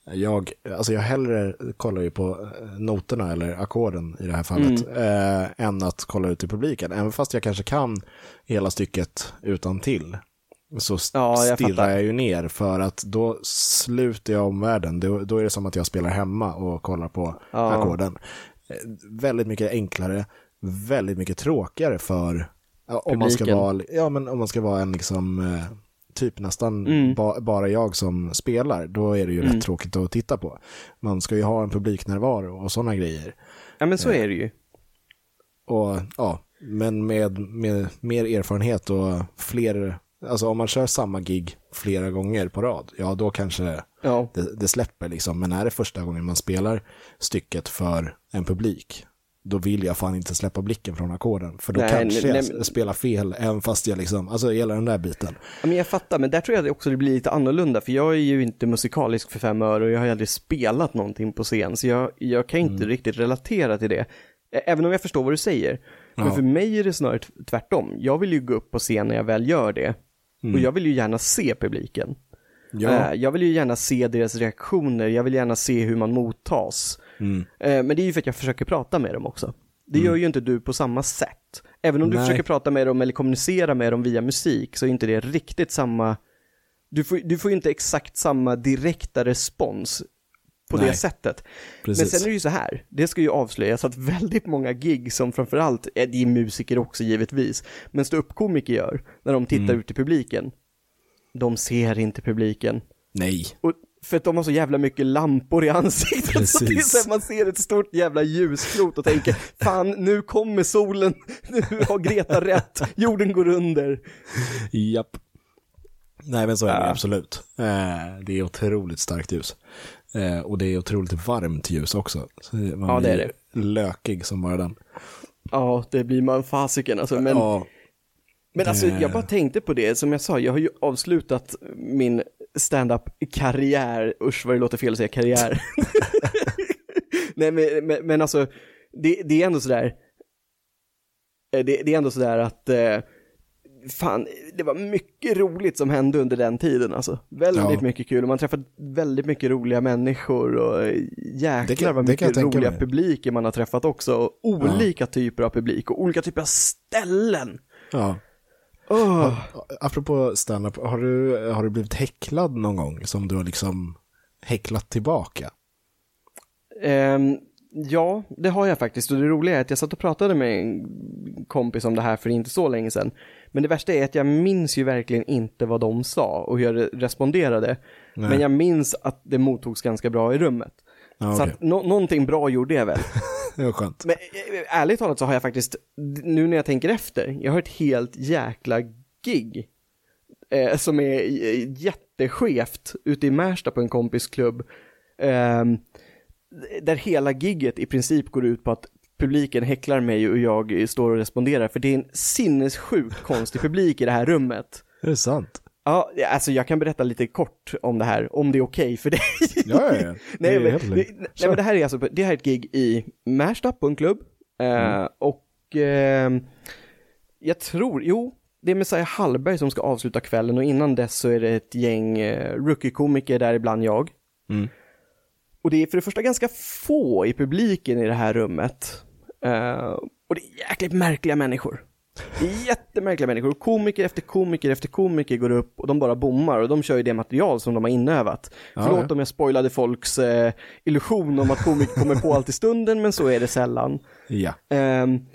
jag, alltså jag hellre kollar ju på eh, noterna eller ackorden i det här fallet mm. eh, än att kolla ut i publiken. Även fast jag kanske kan hela stycket utan till så ja, jag stirrar fattar. jag ju ner för att då sluter jag omvärlden. Då, då är det som att jag spelar hemma och kollar på ja. ackorden. Eh, väldigt mycket enklare, väldigt mycket tråkigare för om man ska vara, ja, men om man ska vara en liksom, eh, typ nästan mm. ba, bara jag som spelar, då är det ju mm. rätt tråkigt att titta på. Man ska ju ha en publiknärvaro och sådana grejer. Ja men så är det ju. Och ja, men med, med mer erfarenhet och fler Alltså om man kör samma gig flera gånger på rad, ja då kanske ja. Det, det, släpper liksom. Men är det första gången man spelar stycket för en publik, då vill jag fan inte släppa blicken från ackorden. För då nej, kanske nej, jag spelar fel, även fast jag liksom, alltså hela den där biten. Ja, men jag fattar, men där tror jag också det blir lite annorlunda, för jag är ju inte musikalisk för fem öre och jag har aldrig spelat någonting på scen, så jag, jag kan inte mm. riktigt relatera till det. Även om jag förstår vad du säger. Men ja. för mig är det snarare tvärtom. Jag vill ju gå upp på scen när jag väl gör det. Mm. Och jag vill ju gärna se publiken. Ja. Uh, jag vill ju gärna se deras reaktioner, jag vill gärna se hur man mottas. Mm. Uh, men det är ju för att jag försöker prata med dem också. Det mm. gör ju inte du på samma sätt. Även om Nej. du försöker prata med dem eller kommunicera med dem via musik så är inte det riktigt samma du får, du får inte exakt samma direkta respons på Nej. det sättet. Precis. Men sen är det ju så här, det ska ju avslöjas att väldigt många gig som framförallt, är det är musiker också givetvis, men ståuppkomiker gör, när de tittar mm. ut i publiken, de ser inte publiken. Nej. Och, för att de har så jävla mycket lampor i ansiktet. Precis. Så det är så man ser ett stort jävla ljusklot och tänker, fan nu kommer solen, nu har Greta rätt, jorden går under. Japp. Nej men så är det ja. absolut. Eh, det är otroligt starkt ljus. Eh, och det är otroligt varmt ljus också. Så man ja det är det. Lökig som bara den. Ja, det blir man fasiken alltså. Men, ja, men alltså jag bara tänkte på det, som jag sa, jag har ju avslutat min stand-up-karriär, usch vad det låter fel att säga karriär. Nej men, men, men, alltså, det, det är ändå sådär, eh, det, det är ändå sådär att eh, fan, det var mycket roligt som hände under den tiden alltså. Väldigt ja. mycket kul och man träffat väldigt mycket roliga människor och jäklar kan, vad mycket roliga mig. publiker man har träffat också. Och olika ja. typer av publik och olika typer av ställen. Ja. Oh. Apropå standup, har du, har du blivit häcklad någon gång som du har liksom häcklat tillbaka? Um, ja, det har jag faktiskt och det roliga är att jag satt och pratade med en kompis om det här för inte så länge sedan. Men det värsta är att jag minns ju verkligen inte vad de sa och hur jag responderade. Nej. Men jag minns att det mottogs ganska bra i rummet. Ah, så att no någonting bra gjorde jag väl. det var skönt. Men eh, ärligt talat så har jag faktiskt, nu när jag tänker efter, jag har ett helt jäkla gig. Eh, som är jätteskevt ute i Märsta på en kompisklubb. Eh, där hela gigget i princip går ut på att publiken häcklar mig och jag står och responderar, för det är en sinnessjukt konstig publik i det här rummet. Är det sant? Ja, alltså jag kan berätta lite kort om det här, om det är okej okay för dig. Ja, ja, ja. nej, men, nej, men det här är alltså, det här är ett gig i Märsta på en klubb. Eh, mm. och eh, jag tror, jo, det är Messiah Hallberg som ska avsluta kvällen och innan dess så är det ett gäng eh, rookie-komiker, däribland jag. Mm. Och det är för det första ganska få i publiken i det här rummet. Uh, och det är jäkligt märkliga människor. Det är jättemärkliga människor. Komiker efter komiker efter komiker går upp och de bara bommar och de kör ju det material som de har inövat. Ja, Förlåt ja. om jag spoilade folks eh, illusion om att komiker kommer på allt i stunden, men så är det sällan. Ja. Um,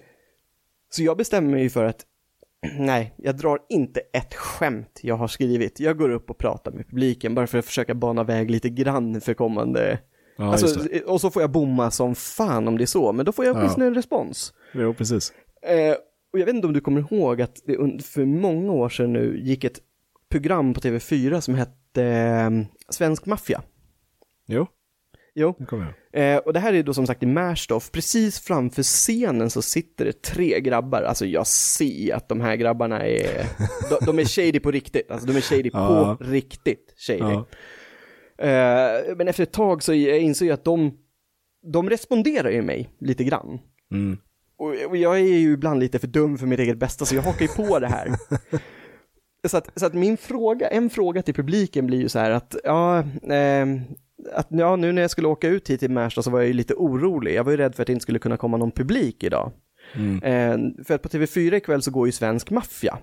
så jag bestämmer mig för att nej, jag drar inte ett skämt jag har skrivit. Jag går upp och pratar med publiken bara för att försöka bana väg lite grann för kommande Ja, alltså, och så får jag bomma som fan om det är så, men då får jag åtminstone ja. en respons. Jo, precis. Eh, och jag vet inte om du kommer ihåg att det för många år sedan nu gick ett program på TV4 som hette eh, Svensk Maffia. Jo. Jo. Eh, och det här är då som sagt i Märstoff. Precis framför scenen så sitter det tre grabbar. Alltså jag ser att de här grabbarna är, de, de är shady på riktigt. Alltså de är shady ja. på riktigt shady. Ja. Eh, men efter ett tag så inser jag att de, de responderar ju mig lite grann. Mm. Och, och, jag är ju ibland lite för dum för mitt eget bästa så jag hakar ju på det här. så, att, så att min fråga, en fråga till publiken blir ju så här att, ja, eh, att ja, nu när jag skulle åka ut hit till Märsta så var jag ju lite orolig. Jag var ju rädd för att det inte skulle kunna komma någon publik idag. Mm. Eh, för att på TV4 ikväll så går ju Svensk Maffia.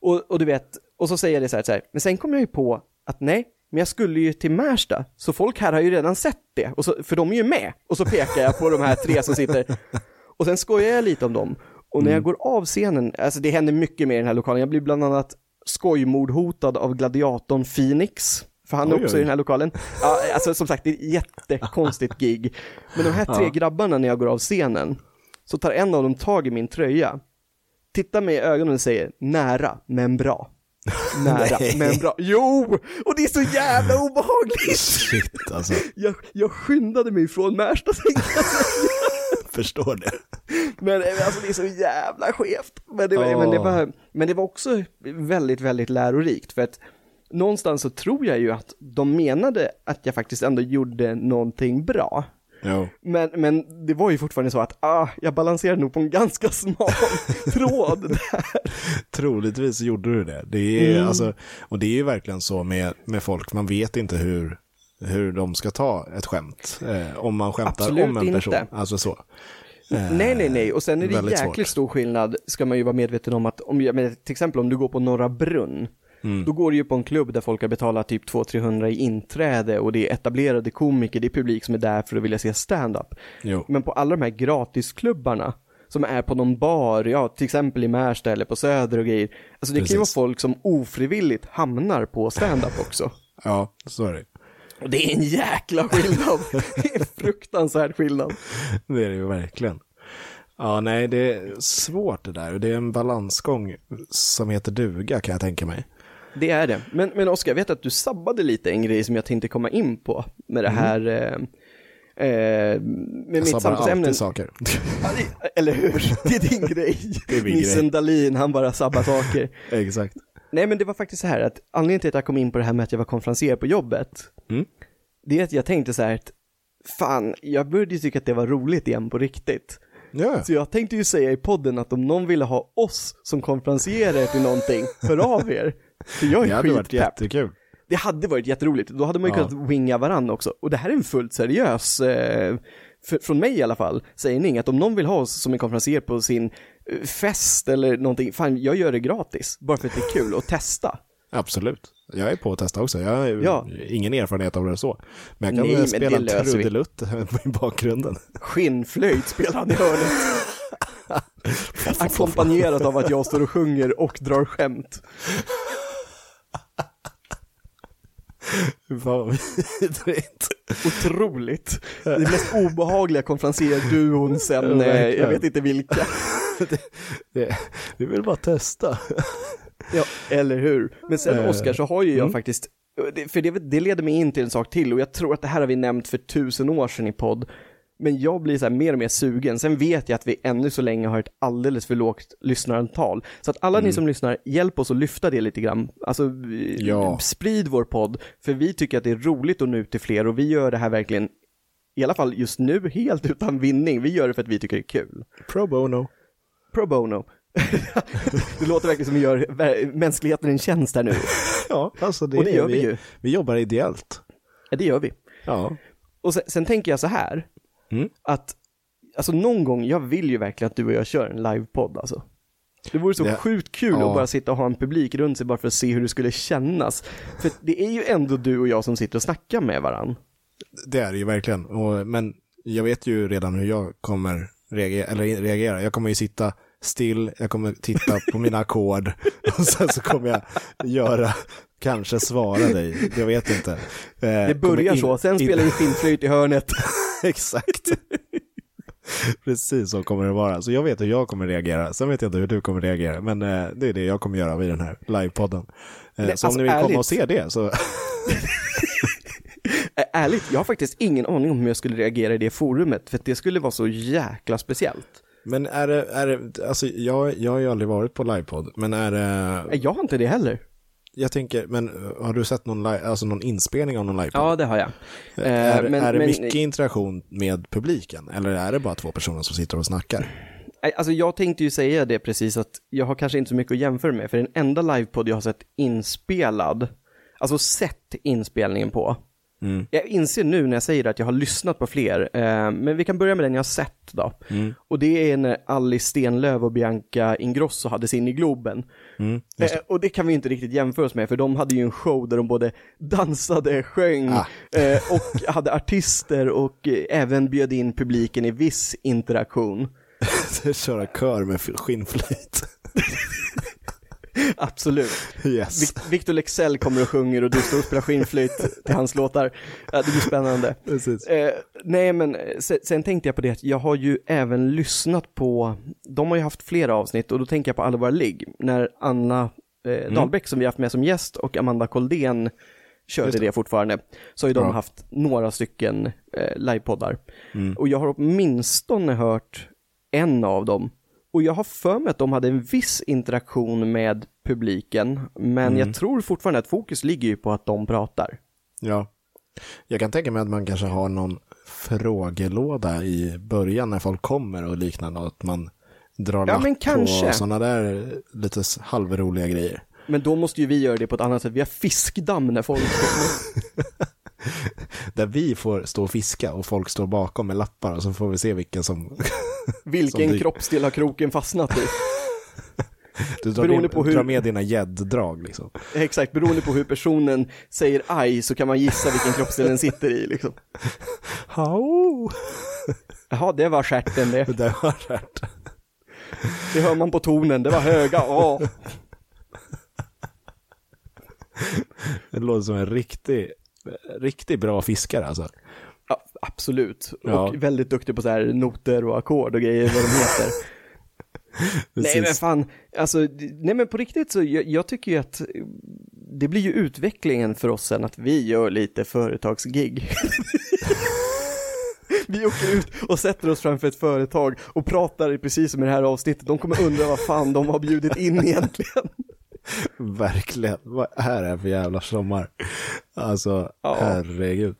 Och, och du vet, och så säger jag det så här, så här, men sen kom jag ju på att nej, men jag skulle ju till Märsta, så folk här har ju redan sett det, och så, för de är ju med. Och så pekar jag på de här tre som sitter, och sen skojar jag lite om dem. Och när jag mm. går av scenen, alltså det händer mycket mer i den här lokalen, jag blir bland annat skojmordhotad av gladiatorn Phoenix, för han är oj, också oj. i den här lokalen. Ja, alltså som sagt, det är ett jättekonstigt gig. Men de här tre ja. grabbarna när jag går av scenen, så tar en av dem tag i min tröja, tittar mig i ögonen och säger nära men bra. Nära, men bra. Jo! Och det är så jävla obehagligt! Shit alltså. Jag, jag skyndade mig från Märsta Förstår det. Men alltså det är så jävla skevt. Men det, oh. men, det var, men det var också väldigt, väldigt lärorikt för att någonstans så tror jag ju att de menade att jag faktiskt ändå gjorde någonting bra. Jo. Men, men det var ju fortfarande så att ah, jag balanserade nog på en ganska smal tråd där. Troligtvis gjorde du det. det är, mm. alltså, och det är ju verkligen så med, med folk, man vet inte hur, hur de ska ta ett skämt. Eh, om man skämtar Absolut om en person. Inte. Alltså så. Eh, nej, nej, nej. Och sen är det jäkligt svårt. stor skillnad, ska man ju vara medveten om att, om, till exempel om du går på Norra Brunn, Mm. Då går du ju på en klubb där folk har betalat typ 200-300 i inträde och det är etablerade komiker, det är publik som är där för att vilja se stand-up. Men på alla de här gratisklubbarna, som är på någon bar, ja till exempel i Märsta eller på Söder och grejer. Alltså det Precis. kan ju vara folk som ofrivilligt hamnar på stand-up också. Ja, så är det. Och det är en jäkla skillnad. det är fruktansvärd skillnad. Det är det ju verkligen. Ja, nej, det är svårt det där. Det är en balansgång som heter duga kan jag tänka mig. Det är det. Men, men Oskar, jag vet att du sabbade lite en grej som jag tänkte komma in på med det mm. här mm. eh, med jag mitt samtalsämne. alltid saker. Eller hur? Det är din grej. Det är min Nissen grej. Dahlin, han bara sabbar saker. Exakt. Nej, men det var faktiskt så här att anledningen till att jag kom in på det här med att jag var konferenser på jobbet, mm. det är att jag tänkte så här att fan, jag började tycka att det var roligt igen på riktigt. Yeah. Så jag tänkte ju säga i podden att om någon ville ha oss som konferencierer till någonting, hör av er. För jag är Det hade varit jättekul. Det hade varit jätteroligt, då hade man ju ja. kunnat winga varann också. Och det här är en fullt seriös, eh, för, från mig i alla fall, sägning att om någon vill ha oss som en konferencier på sin eh, fest eller någonting, fan jag gör det gratis, bara för att det är kul att testa. Absolut. Jag är på att testa också. Jag har ja. ingen erfarenhet av det så. Men jag kan Nej, spela trudelutt i bakgrunden. Skinnflöjt spelar han i hörnet. Ackompanjerat av att jag står och sjunger och drar skämt. Fan vidrigt. Otroligt. Det mest obehagliga konferenser-duon sen, eh, jag vet inte vilka. det, det, vi vill bara testa. Ja, eller hur. Men sen eh, Oskar så har ju jag mm. faktiskt, för det, det leder mig in till en sak till och jag tror att det här har vi nämnt för tusen år sedan i podd. Men jag blir så mer och mer sugen. Sen vet jag att vi ännu så länge har ett alldeles för lågt lyssnarantal. Så att alla mm. ni som lyssnar, hjälp oss att lyfta det lite grann. Alltså, ja. sprid vår podd, för vi tycker att det är roligt att nå ut till fler och vi gör det här verkligen, i alla fall just nu, helt utan vinning. Vi gör det för att vi tycker det är kul. Pro bono. Pro bono. det låter verkligen som vi gör mänskligheten en tjänst här nu. Ja, alltså det, och det gör vi, vi ju. Vi jobbar ideellt. Ja, det gör vi. Ja. Och sen, sen tänker jag så här, mm. att alltså någon gång, jag vill ju verkligen att du och jag kör en livepodd alltså. Det vore så det, sjukt kul ja. att bara sitta och ha en publik runt sig bara för att se hur det skulle kännas. För det är ju ändå du och jag som sitter och snackar med varann. Det är det ju verkligen, och, men jag vet ju redan hur jag kommer reagera, eller reagera. Jag kommer ju sitta still, jag kommer titta på mina ackord och sen så kommer jag göra, kanske svara dig, jag vet inte. Eh, det börjar in, så, sen in... spelar vi skinnflöjt i hörnet. Exakt. Precis så kommer det vara. Så jag vet hur jag kommer reagera. Sen vet jag inte hur du kommer reagera. Men eh, det är det jag kommer göra vid den här livepodden. Eh, så alltså, om ni vill ärligt. komma och se det så... ärligt, jag har faktiskt ingen aning om hur jag skulle reagera i det forumet. För det skulle vara så jäkla speciellt. Men är det, är det alltså jag, jag har ju aldrig varit på livepodd, men är det... Jag har inte det heller. Jag tänker, men har du sett någon, alltså någon inspelning av någon livepodd? Ja, det har jag. Är, men, är det men, mycket interaktion med publiken, eller är det bara två personer som sitter och snackar? Alltså jag tänkte ju säga det precis att jag har kanske inte så mycket att jämföra med, för den enda livepodd jag har sett inspelad, alltså sett inspelningen på, Mm. Jag inser nu när jag säger det att jag har lyssnat på fler, eh, men vi kan börja med den jag har sett då. Mm. Och det är när Alice Stenlöf och Bianca Ingrosso hade sin i Globen. Mm, eh, och det kan vi inte riktigt jämföra oss med, för de hade ju en show där de både dansade, sjöng ah. eh, och hade artister och eh, även bjöd in publiken i viss interaktion. Köra kör med skinnflöjt. Absolut. Yes. Victor Lexell kommer och sjunger och du står och spelar skinnflöjt till hans låtar. Det blir spännande. Eh, nej, men sen, sen, tänkte jag på det att jag har ju även lyssnat på, de har ju haft flera avsnitt och då tänker jag på Alla våra ligg, när Anna eh, mm. Dahlbäck som vi haft med som gäst och Amanda Koldén körde det. det. fortfarande, så har ju de ja. haft några stycken eh, livepoddar. Mm. Och jag har åtminstone hört en av dem och jag har för mig att de hade en viss interaktion med publiken, men mm. jag tror fortfarande att fokus ligger ju på att de pratar. Ja. Jag kan tänka mig att man kanske har någon frågelåda i början när folk kommer och liknande, att man drar ja, lapp på sådana där lite halvroliga grejer. Men då måste ju vi göra det på ett annat sätt. Vi har fiskdamm när folk kommer. Där vi får stå och fiska och folk står bakom med lappar och så får vi se vilken som... vilken som kroppsdel har kroken fastnat i? Du drar, med, på hur... drar med dina gädddrag liksom. Exakt, beroende på hur personen säger aj så kan man gissa vilken kroppsdel den sitter i liksom. Hau. Jaha, det var stjärten det. Det var stjärten. Det hör man på tonen, det var höga A. Det låter som en riktig, riktigt bra fiskare alltså. Ja, absolut. Ja. Och väldigt duktig på så här noter och ackord och grejer, vad de heter. nej men fan, alltså, nej men på riktigt så jag, jag tycker ju att det blir ju utvecklingen för oss sen att vi gör lite företagsgig. vi åker ut och sätter oss framför ett företag och pratar precis som i det här avsnittet. De kommer undra vad fan de har bjudit in egentligen. Verkligen. Vad är det här för jävla sommar? Alltså, Ja. herregud.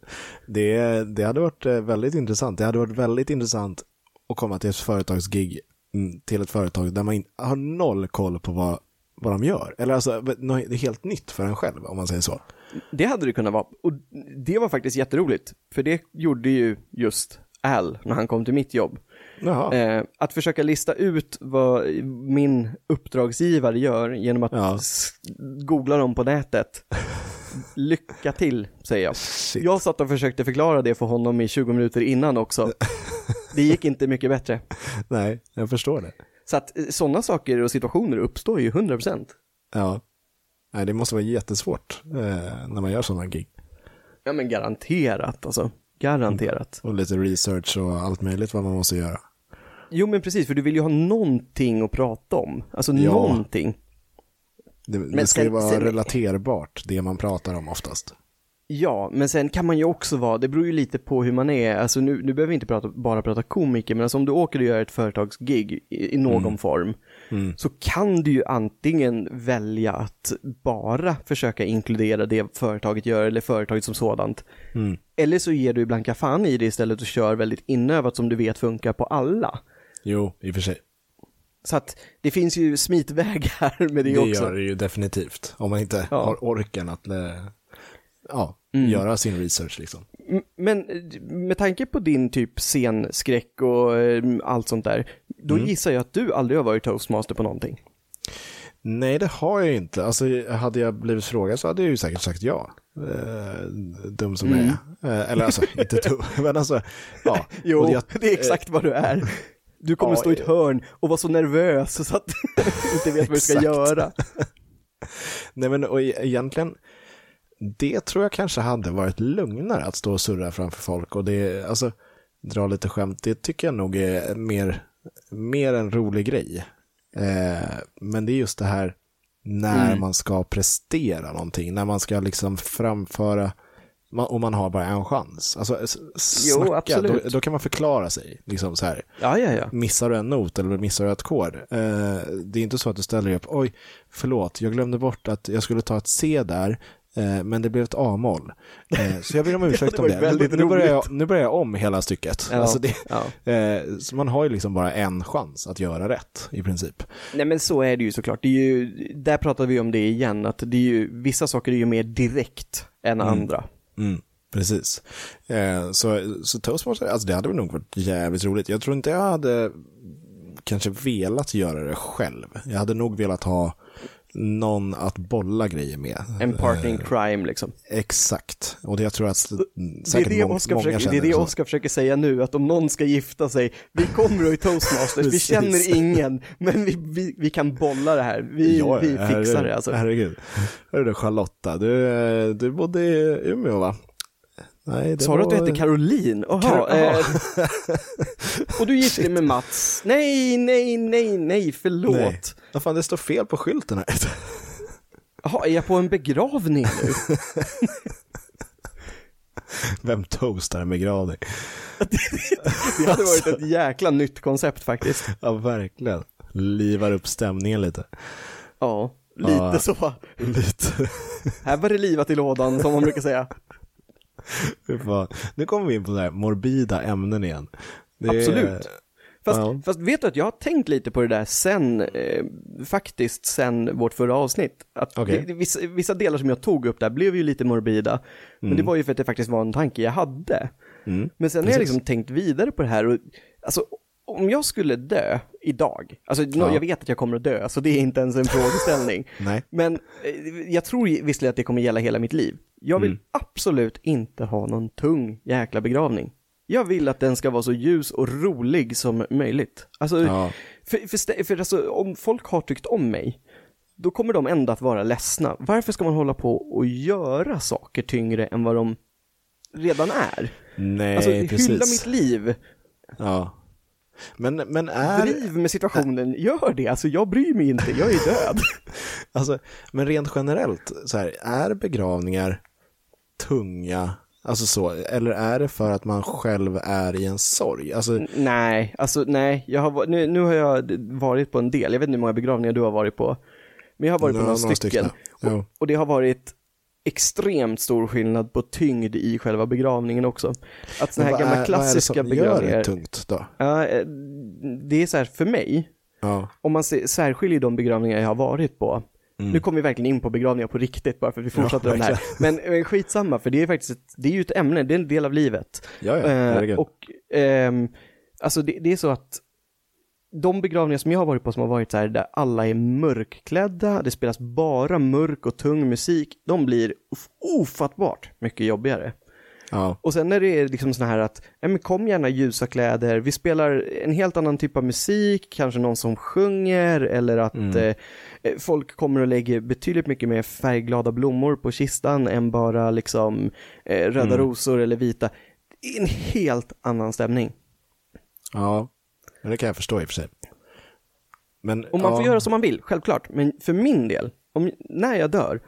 Det, det hade varit eh, väldigt intressant. Det hade varit väldigt intressant att komma till ett företagsgig mm, till ett företag där man har noll koll på vad, vad de gör. Eller alltså, det är helt nytt för en själv, om man säger så. Det hade det kunnat vara. Och det var faktiskt jätteroligt. För det gjorde ju just Al när han kom till mitt jobb. Eh, att försöka lista ut vad min uppdragsgivare gör genom att Ja. googla dem på nätet. Lycka till, säger jag. Shit. Jag satt och försökte förklara det för honom i 20 minuter innan också. Det gick inte mycket bättre. Nej, jag förstår det. Så att sådana saker och situationer uppstår ju 100%. Ja. Nej, det måste vara jättesvårt eh, när man gör sådana gig. Ja men garanterat alltså. Garanterat. Och lite research och allt möjligt vad man måste göra. Jo men precis, för du vill ju ha någonting att prata om. Alltså Ja. någonting. Det, det ska sen- ju vara sen- relaterbart, det man pratar om oftast. Ja, men sen kan man ju också vara, det beror ju lite på hur man är, alltså nu, nu behöver vi inte prata, bara prata komiker, men alltså om du åker och gör ett företagsgig i, i någon form, så kan du ju antingen välja att bara försöka inkludera det företaget gör, eller företaget som sådant, Mm. eller så ger du blanka fan i det istället och kör väldigt inövat som du vet funkar på alla. Jo, i och för sig. Så att det finns ju smitvägar med det, Det också. gör det ju definitivt. Om man inte Ja. har orken att eh, ja, Mm. göra sin research liksom. Men eh, med tanke på din typ scenskräck och eh, allt sånt där, då Mm. gissar jag att du aldrig har varit toastmaster på någonting. Nej, det har jag inte. Alltså, hade jag blivit frågad så hade jag ju säkert sagt ja. Eh, dum som Mm. jag är. Eh, eller alltså, inte dum, men alltså, ja. Jo, jag- det är exakt vad du är. Du kommer Ja, stå i ett hörn och vara så nervös så att du inte vet vad du ska göra. Nej, men och e- egentligen, det tror jag kanske hade varit lugnare att stå och surra framför folk och det, alltså, dra lite skämt, det tycker jag nog är mer, mer en rolig grej. Eh, men det är just det här när Mm. man ska prestera någonting, när man ska liksom framföra, man, och man har bara en chans. Alltså, snacka, absolut. då, då kan man förklara sig. Liksom så här, Ja, ja, ja. missar du en not eller missar du ett kod. Eh, det är inte så att du ställer dig upp, oj, förlåt, jag glömde bort att jag skulle ta ett C där, eh, men det blev ett A-moll. Eh, så jag ber om ursäkt om det. Nu, nu, börjar jag, nu börjar jag om hela stycket. Ja, Alltså det, ja. eh, så man har ju liksom bara en chans att göra rätt, i princip. Nej men så är det ju såklart. Det är ju, där pratar vi om det igen, att det är ju, vissa saker är ju mer direkt än andra. Mm, precis. Eh, så, så toastmaster, alltså det hade väl nog varit jävligt roligt. Jag tror inte jag hade kanske velat göra det själv. Jag hade nog velat ha någon att bolla grejer med. En partner in crime liksom. Exakt. Och det jag tror att Det är det, många försöker, det är känner det så. Oscar försöker säga nu, att om någon ska gifta sig, vi kommer i toastmasters, vi känner ingen, men vi, vi, vi kan bolla det här, vi, Ja, vi herregud, fixar det alltså. Herregud. Hörru Charlotta, du, eh, du bodde i Umeå va? Nej, Sa du att du hette Caroline? Jaha, Kar- eh, och du gifte dig med Mats? Nej, nej, nej, nej, förlåt. Nej. Vad fan, det står fel på skylten här. Jaha, är jag på en begravning nu? Vem toastar en begravning? Det hade varit ett jäkla nytt koncept faktiskt. Ja, verkligen. Livar upp stämningen lite. Ja, lite Ja. så. Lite. Här var det livat i lådan, som man brukar säga. Nu kommer vi in på så här morbida ämnen igen. Det är- Absolut. Fast, Ja. fast vet du att jag har tänkt lite på det där sen, eh, faktiskt sen vårt förra avsnitt. Att Okej. det, det, vissa, vissa delar som jag tog upp där blev ju lite morbida. Men det var ju för att det faktiskt var en tanke jag hade. Mm. Men sen har jag Precis. liksom tänkt vidare på det här och, alltså om jag skulle dö idag, alltså Ja. jag vet att jag kommer att dö, så det är inte ens en frågeställning. Nej. Men eh, jag tror visserligen att det kommer gälla hela mitt liv. Jag vill Mm. absolut inte ha någon tung jäkla begravning. Jag vill att den ska vara så ljus och rolig som möjligt. Alltså, Ja. för, för, för alltså, om folk har tyckt om mig, då kommer de ändå att vara ledsna. Varför ska man hålla på och göra saker tyngre än vad de redan är? Nej, Alltså, precis. hylla mitt liv. Ja. Men, men är... Driv med situationen, gör det. Alltså jag bryr mig inte, jag är död. Alltså, men rent generellt, så här, är begravningar tunga, alltså så, eller är det för att man själv är i en sorg? Alltså, nej, alltså nej. Jag har, nu, nu har jag varit på en del, jag vet inte hur många begravningar du har varit på. Men jag har varit på några, några stycken. stycken. Och, och det har varit extremt stor skillnad på tyngd i själva begravningen också. Att sådana här gamla är- vad är det klassiska som gör begravningar. det tungt då? Ja, eh, det är så här, för mig, Ja, om man ser, särskiljer de begravningar jag har varit på, nu kommer vi verkligen in på begravningar på riktigt bara för att vi fortsätter Mm. Ja, de här. Men eh, skitsamma, för det är faktiskt ett, det är ju ett ämne, det är en del av livet. ja, ja Eh, och ehm, alltså det, det är så att de begravningar som jag har varit på som har varit så här där alla är mörkklädda, det spelas bara mörk och tung musik, de blir of- ofattbart mycket jobbigare. ja. Och sen när det är liksom såna här att, ja men kom gärna ljusa kläder, vi spelar en helt annan typ av musik, kanske någon som sjunger eller att Mm. eh, eh, folk kommer och lägger betydligt mycket mer färgglada blommor på kistan än bara liksom eh, röda Mm. rosor eller vita. Det är En helt annan stämning. ja, men det kan jag förstå i och för sig. Men, Och man ja, får göra som man vill, självklart. Men för min del, om, när jag dör,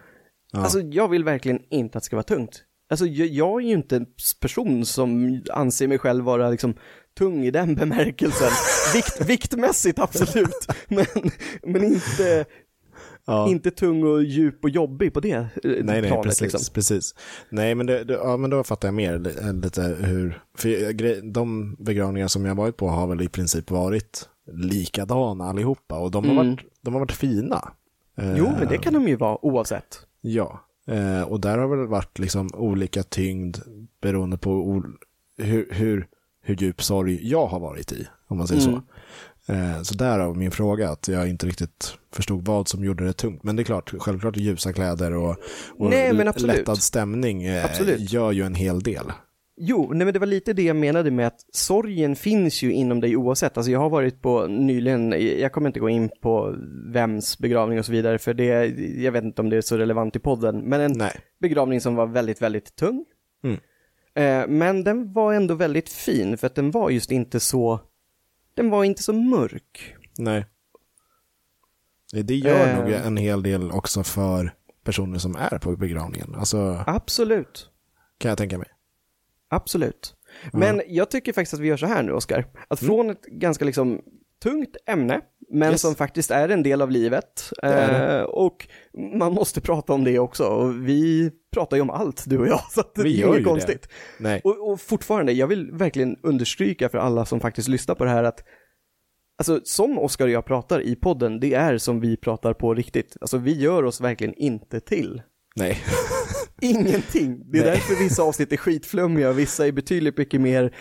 ja. alltså jag vill verkligen inte att det ska vara tungt. Alltså jag, jag är ju inte en person som anser mig själv vara liksom tung i den bemärkelsen. Vikt, viktmässigt absolut, men, men inte, ja. inte tung och djup och jobbig på det eh, Nej, nej, planet precis, liksom. precis. Nej, men, det, det, ja, men då fattar jag mer li- lite hur, för de begravningar som jag varit på har väl i princip varit likadana allihopa och de har, Mm. varit, de har varit fina. Eh, Jo, men det kan de ju vara oavsett. Ja, eh, och där har väl varit liksom olika tyngd beroende på hur, hur, hur djup sorg jag har varit i, om man säger Mm. så. Eh, så därav min fråga, att jag inte riktigt förstod vad som gjorde det tungt. Men det är klart, självklart ljusa kläder och, och Nej, lättad stämning eh, Absolut. gör ju en hel del. Jo, nej men det var lite det jag menade med att sorgen finns ju inom dig oavsett. Alltså jag har varit på nyligen, jag kommer inte gå in på vems begravning och så vidare, för det, jag vet inte om det är så relevant i podden, men en Nej. begravning som var väldigt, väldigt tung. Mm. Eh, men den var ändå väldigt fin, för att den var just inte så, den var inte så mörk. Nej. Det- gör Eh. nog en hel del också för personer som är på begravningen. Alltså, Absolut. kan jag tänka mig. Absolut. Men jag tycker faktiskt att vi gör så här nu, Oskar. Att från ett ganska liksom tungt ämne, men. Yes. som faktiskt är en del av livet. Eh, och man måste prata om det också. Och vi pratar ju om allt, du och jag, så att det Vi är inget konstigt. Och, och fortfarande, jag vill verkligen understryka för alla som faktiskt lyssnar på det här att Alltså som Oskar och jag pratar i podden, det är som vi pratar på riktigt. Alltså vi gör oss verkligen inte till. Nej. Ingenting. Det är Nej. därför vissa avsnitt är skitflummiga vissa är betydligt mycket mer,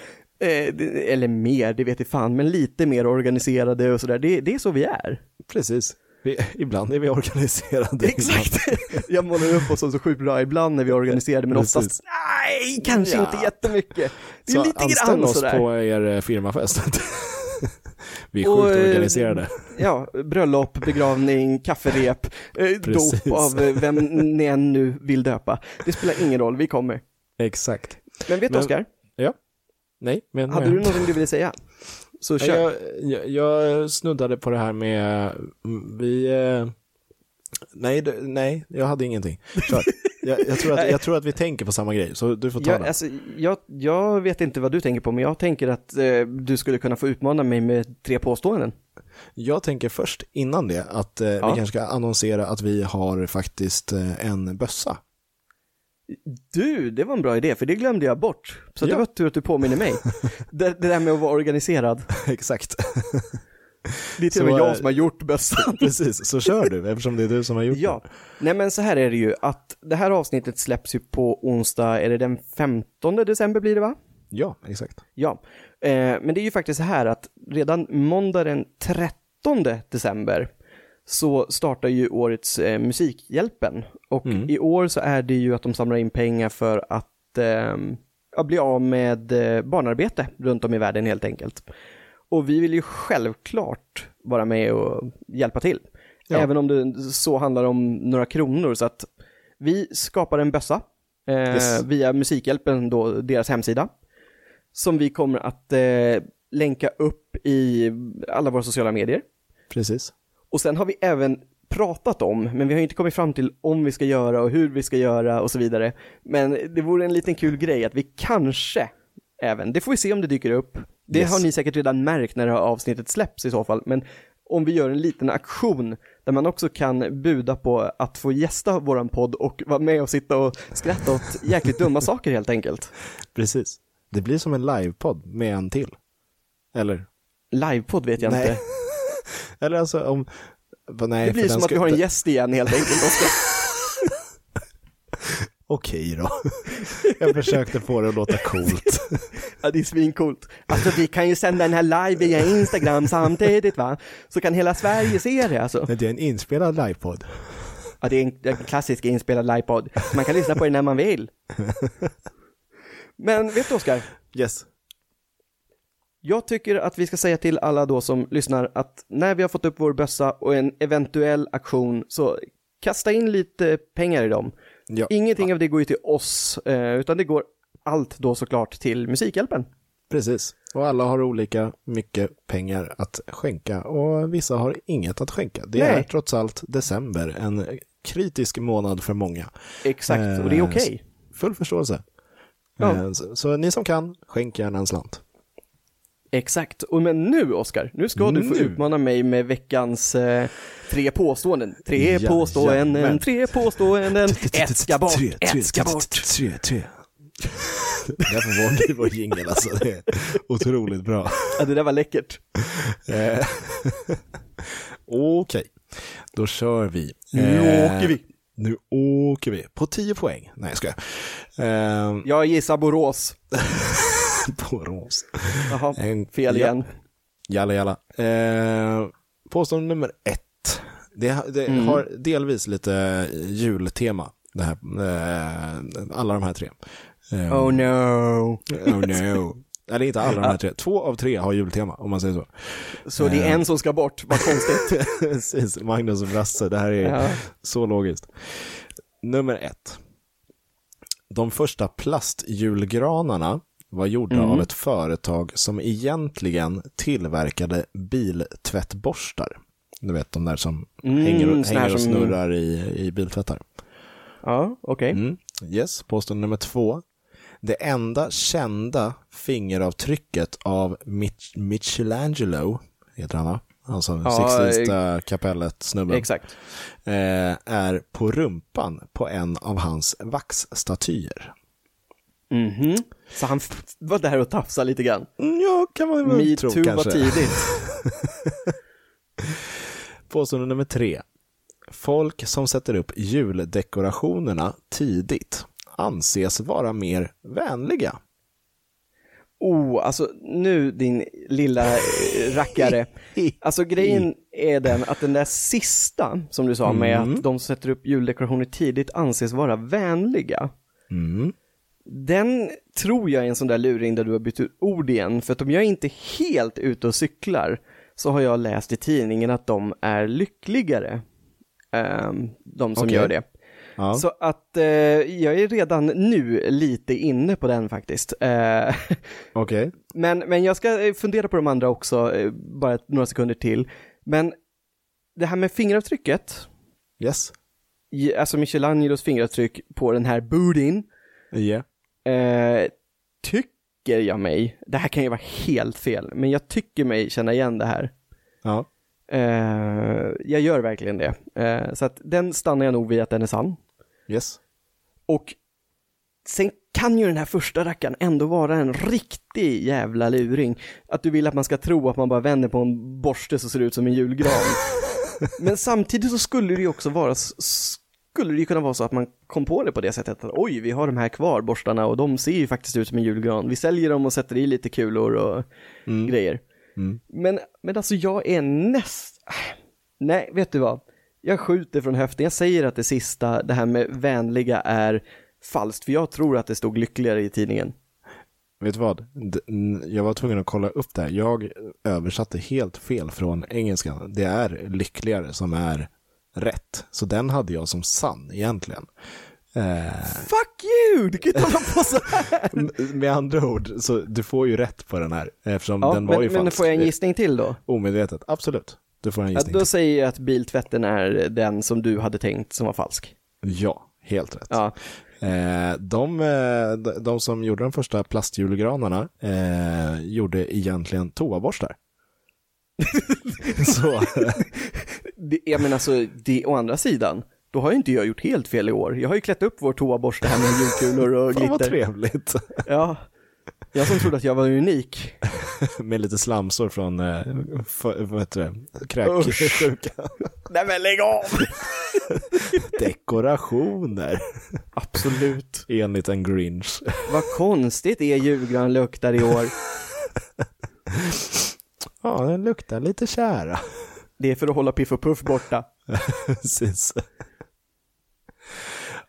eller mer, det vet jag fan, men lite mer organiserade och sådär. Det, det är så vi är. Precis. Vi, ibland är vi organiserade. Exakt. Jag målar upp oss som så sjukt bra ibland när vi är organiserade, men Precis. oftast, nej, kanske Ja. inte jättemycket. Det är Så lite grann oss sådär. på er eh, firmafest. vi är sjukt eh, organiserade. Ja, bröllop, begravning, kafferep, eh, Precis. dop av eh, vem ni än nu vill döpa. Det spelar ingen roll, vi kommer. Exakt. Men vet du Oskar, Nej, men... hade du någonting du ville säga? Så kör. jag, jag, jag snuddade på det här med, mm, vi... eh, Nej, nej, jag hade ingenting. Kör. Jag, jag, tror att, jag tror att vi tänker på samma grej, så du får ta Jag, den. alltså, jag, jag vet inte vad du tänker på, men jag tänker att eh, du skulle kunna få utmana mig med tre påståenden. Jag tänker först innan det att eh, Ja. vi kanske ska annonsera att vi har faktiskt eh, en bössa. Du, det var en bra idé, för det glömde jag bort. Så det Ja. var tur att du påminner mig. det, det där med att vara organiserad. Exakt. Det är till och med jag som har gjort bössan. Precis, så kör du eftersom det är du som har gjort Ja, nej men så här är det ju att det här avsnittet släpps ju på onsdag, är det den 15 december blir det va? det. Ja, exakt. Ja, eh, men det är ju faktiskt så här att redan måndag den 13 december så startar ju årets eh, Musikhjälpen. Och Mm. i år så är det ju att de samlar in pengar för att eh, bli av med eh, barnarbete runt om i världen helt enkelt. Och vi vill ju självklart vara med och hjälpa till. Ja. Även om det så handlar om några kronor. Så att vi skapar en bössa eh, yes. via Musikhjälpen, då, deras hemsida. Som vi kommer att eh, länka upp i alla våra sociala medier. Precis. Och sen har vi även pratat om, men vi har inte kommit fram till om vi ska göra och hur vi ska göra och så vidare. Men det vore en liten kul grej att vi kanske även, det får vi se om det dyker upp. Det yes. har ni säkert redan märkt när det här avsnittet släpps i så fall, men om vi gör en liten aktion där man också kan buda på att få gästa våran podd och vara med och sitta och skratta åt jäkligt dumma saker helt enkelt. Precis. Det blir som en livepodd med en till. Eller? Livepodd vet jag nej. inte. Eller alltså om... Nej, det blir som att vi har en gäst igen helt enkelt. Okej då. Jag försökte få det att låta coolt. Ja, det är svincoolt. Alltså vi kan ju sända den här live via Instagram samtidigt va? Så kan hela Sverige se det alltså. Men det är en inspelad livepodd. Ja, det är en, en klassisk inspelad livepodd. Man kan lyssna på den när man vill. Men vet du Oskar? Yes. Jag tycker att vi ska säga till alla då som lyssnar att när vi har fått upp vår bössa och en eventuell aktion så kasta in lite pengar i dem. Ja. Ingenting av det går ju till oss, eh, utan det går allt då såklart till Musikhjälpen. Precis, och alla har olika mycket pengar att skänka och vissa har inget att skänka. Det Nej. är trots allt december, en kritisk månad för många. Exakt, och det är eh, okej. Okay. Full förståelse. Ja. Eh, så, så, ni som kan, skänk gärna en slant. Exakt, och men nu Oskar, nu ska du få utmana mig med veckans eh, tre påståenden. Tre ja, påståenden, ja, tre påståenden, ett ska bort, ett ska bort. Tre, tre. Det där får vara ny vår jingel alltså, det är otroligt bra. Ja, det där var läckert. Eh, okej, då kör vi. Nu åker vi. Nu åker vi. På 10 poäng. Nej, jag skojar. Uh, jag gissar Borås. Borås. Jaha, fel igen. Jalla, jalla. Uh, påstående nummer ett. Det, det mm. har delvis lite jultema, det här, uh, alla de här tre. Um, oh no. Oh no. Eller inte alla de här tre. Två av tre har jultema, om man säger så. Så det är en som ska bort, vad konstigt. Precis, Magnus och Brasse, det här är ja. så logiskt. Nummer ett. De första plastjulgranarna var gjorda mm. av ett företag som egentligen tillverkade biltvättborstar. Du vet de där som mm, hänger, hänger och snurrar som... i, i biltvättar. Ja, okej. Okay. Mm. Yes, påstående nummer två. Det enda kända fingeravtrycket av Mich Michelangelo, heter han va? Alltså ja, Sixtinska kapellet snubben. Exakt. Eh, är på rumpan på en av hans vaxstatyer. Mm Så han var där och tafsade lite grann? Ja, kan man väl Me tro too kanske. var tidigt. Påstående nummer tre. Folk som sätter upp juldekorationerna tidigt anses vara mer vänliga. Oh, alltså nu din lilla rackare. Alltså grejen är den att den där sista som du sa med mm. att de som sätter upp juldekorationer tidigt anses vara vänliga. Mm. Den tror jag är en sån där luring där du har bytt ut ord igen, för att om jag är inte helt ute och cyklar så har jag läst i tidningen att de är lyckligare. Um, de som okay. gör det. Ja. Så att eh, jag är redan nu lite inne på den faktiskt. Eh. Okay. Men, men jag ska eh, fundera på de andra också, eh, bara några sekunder till. Men det här med fingeravtrycket. Yes. Alltså Michelangelos fingeravtryck på den här boodin. Yeah. Eh, tycker jag mig, det här kan ju vara helt fel, men jag tycker mig känna igen det här. Ja. Eh, jag gör verkligen det. Eh, så att den stannar jag nog vid att den är sann. Yes. Och sen kan ju den här första rackaren ändå vara en riktig jävla luring. Att du vill att man ska tro att man bara vänder på en borste så ser det ut som en julgran. Men samtidigt så skulle det ju också vara, skulle det ju kunna vara så att man kom på det på det sättet att oj, vi har de här kvar borstarna och de ser ju faktiskt ut som en julgran. Vi säljer dem och sätter i lite kulor och mm. grejer. Mm. Men, men alltså jag är näst... Nej, vet du vad? Jag skjuter från höften. Jag säger att det sista, det här med vänliga, är falskt. För jag tror att det stod lyckligare i tidningen. Vet du vad? Jag var tvungen att kolla upp det här. Jag översatte helt fel från engelskan. Det är lyckligare som är rätt. Så den hade jag som sann egentligen. Eh... Fuck you! Du kan inte hålla på så här. Med andra ord, så du får ju rätt på den här. Eftersom ja, den var men, ju falsk. Men får jag en gissning till då? Omedvetet, absolut. Du får en gissning ja, Då till. säger jag att biltvätten är den som du hade tänkt som var falsk. Ja, helt rätt. Ja. Eh, de, eh, de som gjorde de första plastjulgranarna eh, gjorde egentligen toaborstar. så. Det, jag menar alltså, det, å andra sidan, då har ju inte jag gjort helt fel i år. Jag har ju klätt upp vår toaborste här med julkulor och glitter. Fan vad trevligt. Ja, jag som trodde att jag var unik. med lite slamsor från, eh, för, vad heter det, kräksjuka. Nej men lägg av! Dekorationer. Absolut. Enligt en Grinch. Vad konstigt er julgran luktar i år. ja, den luktar lite kära. Det är för att hålla Piff och Puff borta. Precis.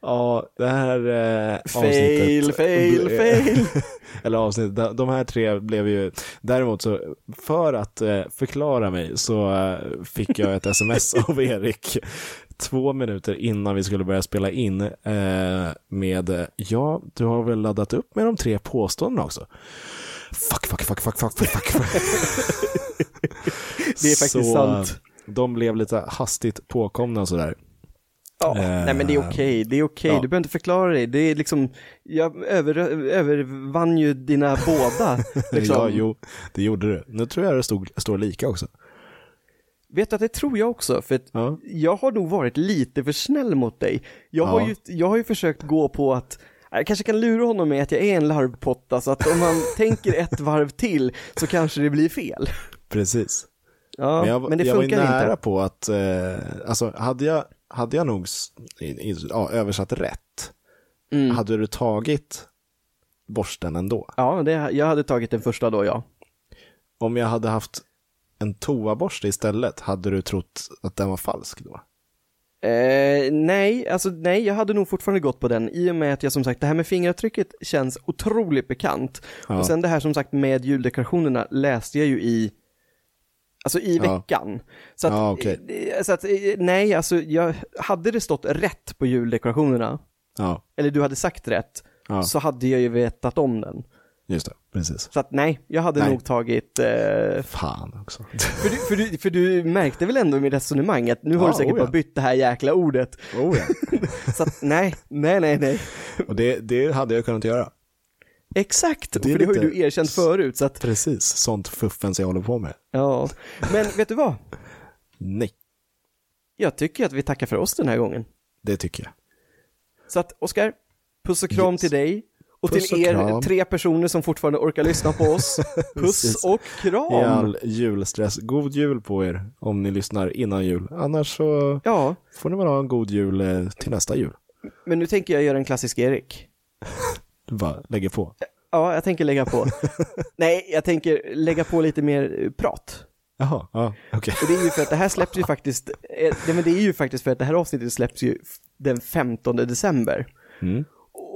Ja, det här eh, Fail, fail, fail. Eller avsnitt, de här tre blev ju, däremot så för att eh, förklara mig så eh, fick jag ett sms av Erik två minuter innan vi skulle börja spela in eh, med, ja, du har väl laddat upp med de tre påståendena också? Fuck, fuck, fuck, fuck, fuck, fuck, fuck. det är faktiskt så, sant. De blev lite hastigt påkomna sådär. Ja, eh, nej men det är okej, okay. det är okej, okay. ja. du behöver inte förklara dig. Det är liksom, jag över, övervann ju dina båda. Liksom. ja, jo, det gjorde du. Nu tror jag det stod, står lika också. Vet du att det tror jag också, för att ja. jag har nog varit lite för snäll mot dig. Jag, ja. har ju, jag har ju försökt gå på att jag kanske kan lura honom med att jag är en larvpotta, så att om han tänker ett varv till så kanske det blir fel. Precis. Ja, men, jag, men det jag funkar var ju nära inte. på att, eh, alltså hade jag, hade jag nog ja, översatt rätt, mm. hade du tagit borsten ändå? Ja, det, jag hade tagit den första då, ja. Om jag hade haft en toaborste istället, hade du trott att den var falsk då? Eh, nej, alltså nej, jag hade nog fortfarande gått på den i och med att jag som sagt, det här med fingeravtrycket känns otroligt bekant. Ja. Och sen det här som sagt med juldekorationerna läste jag ju i Alltså i veckan. Så, att, ja, okay. Eh, så att, eh, nej, alltså jag, hade det stått rätt på juldekorationerna, ja. eller du hade sagt rätt, så hade jag ju vetat om den. Just det, precis. Så att nej, jag hade nej. nog tagit... Eh... Fan också. För du, för, du, för du märkte väl ändå i mitt resonemang att nu har du säkert oh ja. bara bytt det här jäkla ordet. Oh ja. så att nej, nej, nej, nej. Och det, det hade jag kunnat göra. Exakt, det för det har ju du erkänt förut. Så att... Precis, sånt fuffens jag håller på med. Ja, men vet du vad? Nej. Jag tycker att vi tackar för oss den här gången. Det tycker jag. Så att, Oskar, puss och kram yes. till dig. Och puss till er kram. tre personer som fortfarande orkar lyssna på oss. Puss och kram! I all julstress. God jul på er om ni lyssnar innan jul. Annars så ja. får ni väl ha en god jul eh, till nästa jul. Men nu tänker jag göra en klassisk Erik. Du bara lägger på? Ja, jag tänker lägga på. Nej, jag tänker lägga på lite mer prat. Jaha, ja, okej. Okay. Och det är ju för att det här släpps ju faktiskt, det, eh, men det är ju faktiskt för att det här avsnittet släpps ju den 15 december. Mm.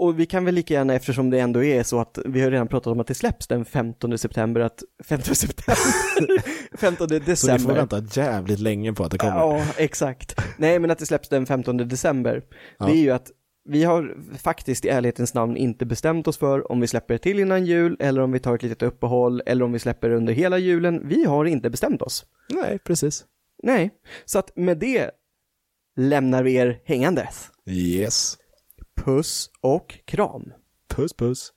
Och vi kan väl lika gärna, eftersom det ändå är så att vi har redan pratat om att det släpps den 15 september, att 15 september, 15 december. Så ni får vänta jävligt länge på att det kommer. Ja, exakt. Nej, men att det släpps den 15 december, ja. det är ju att vi har faktiskt i ärlighetens namn inte bestämt oss för om vi släpper till innan jul eller om vi tar ett litet uppehåll eller om vi släpper under hela julen. Vi har inte bestämt oss. Nej, precis. Nej, så att med det lämnar vi er hängandes. Yes. Puss och kram. Puss puss.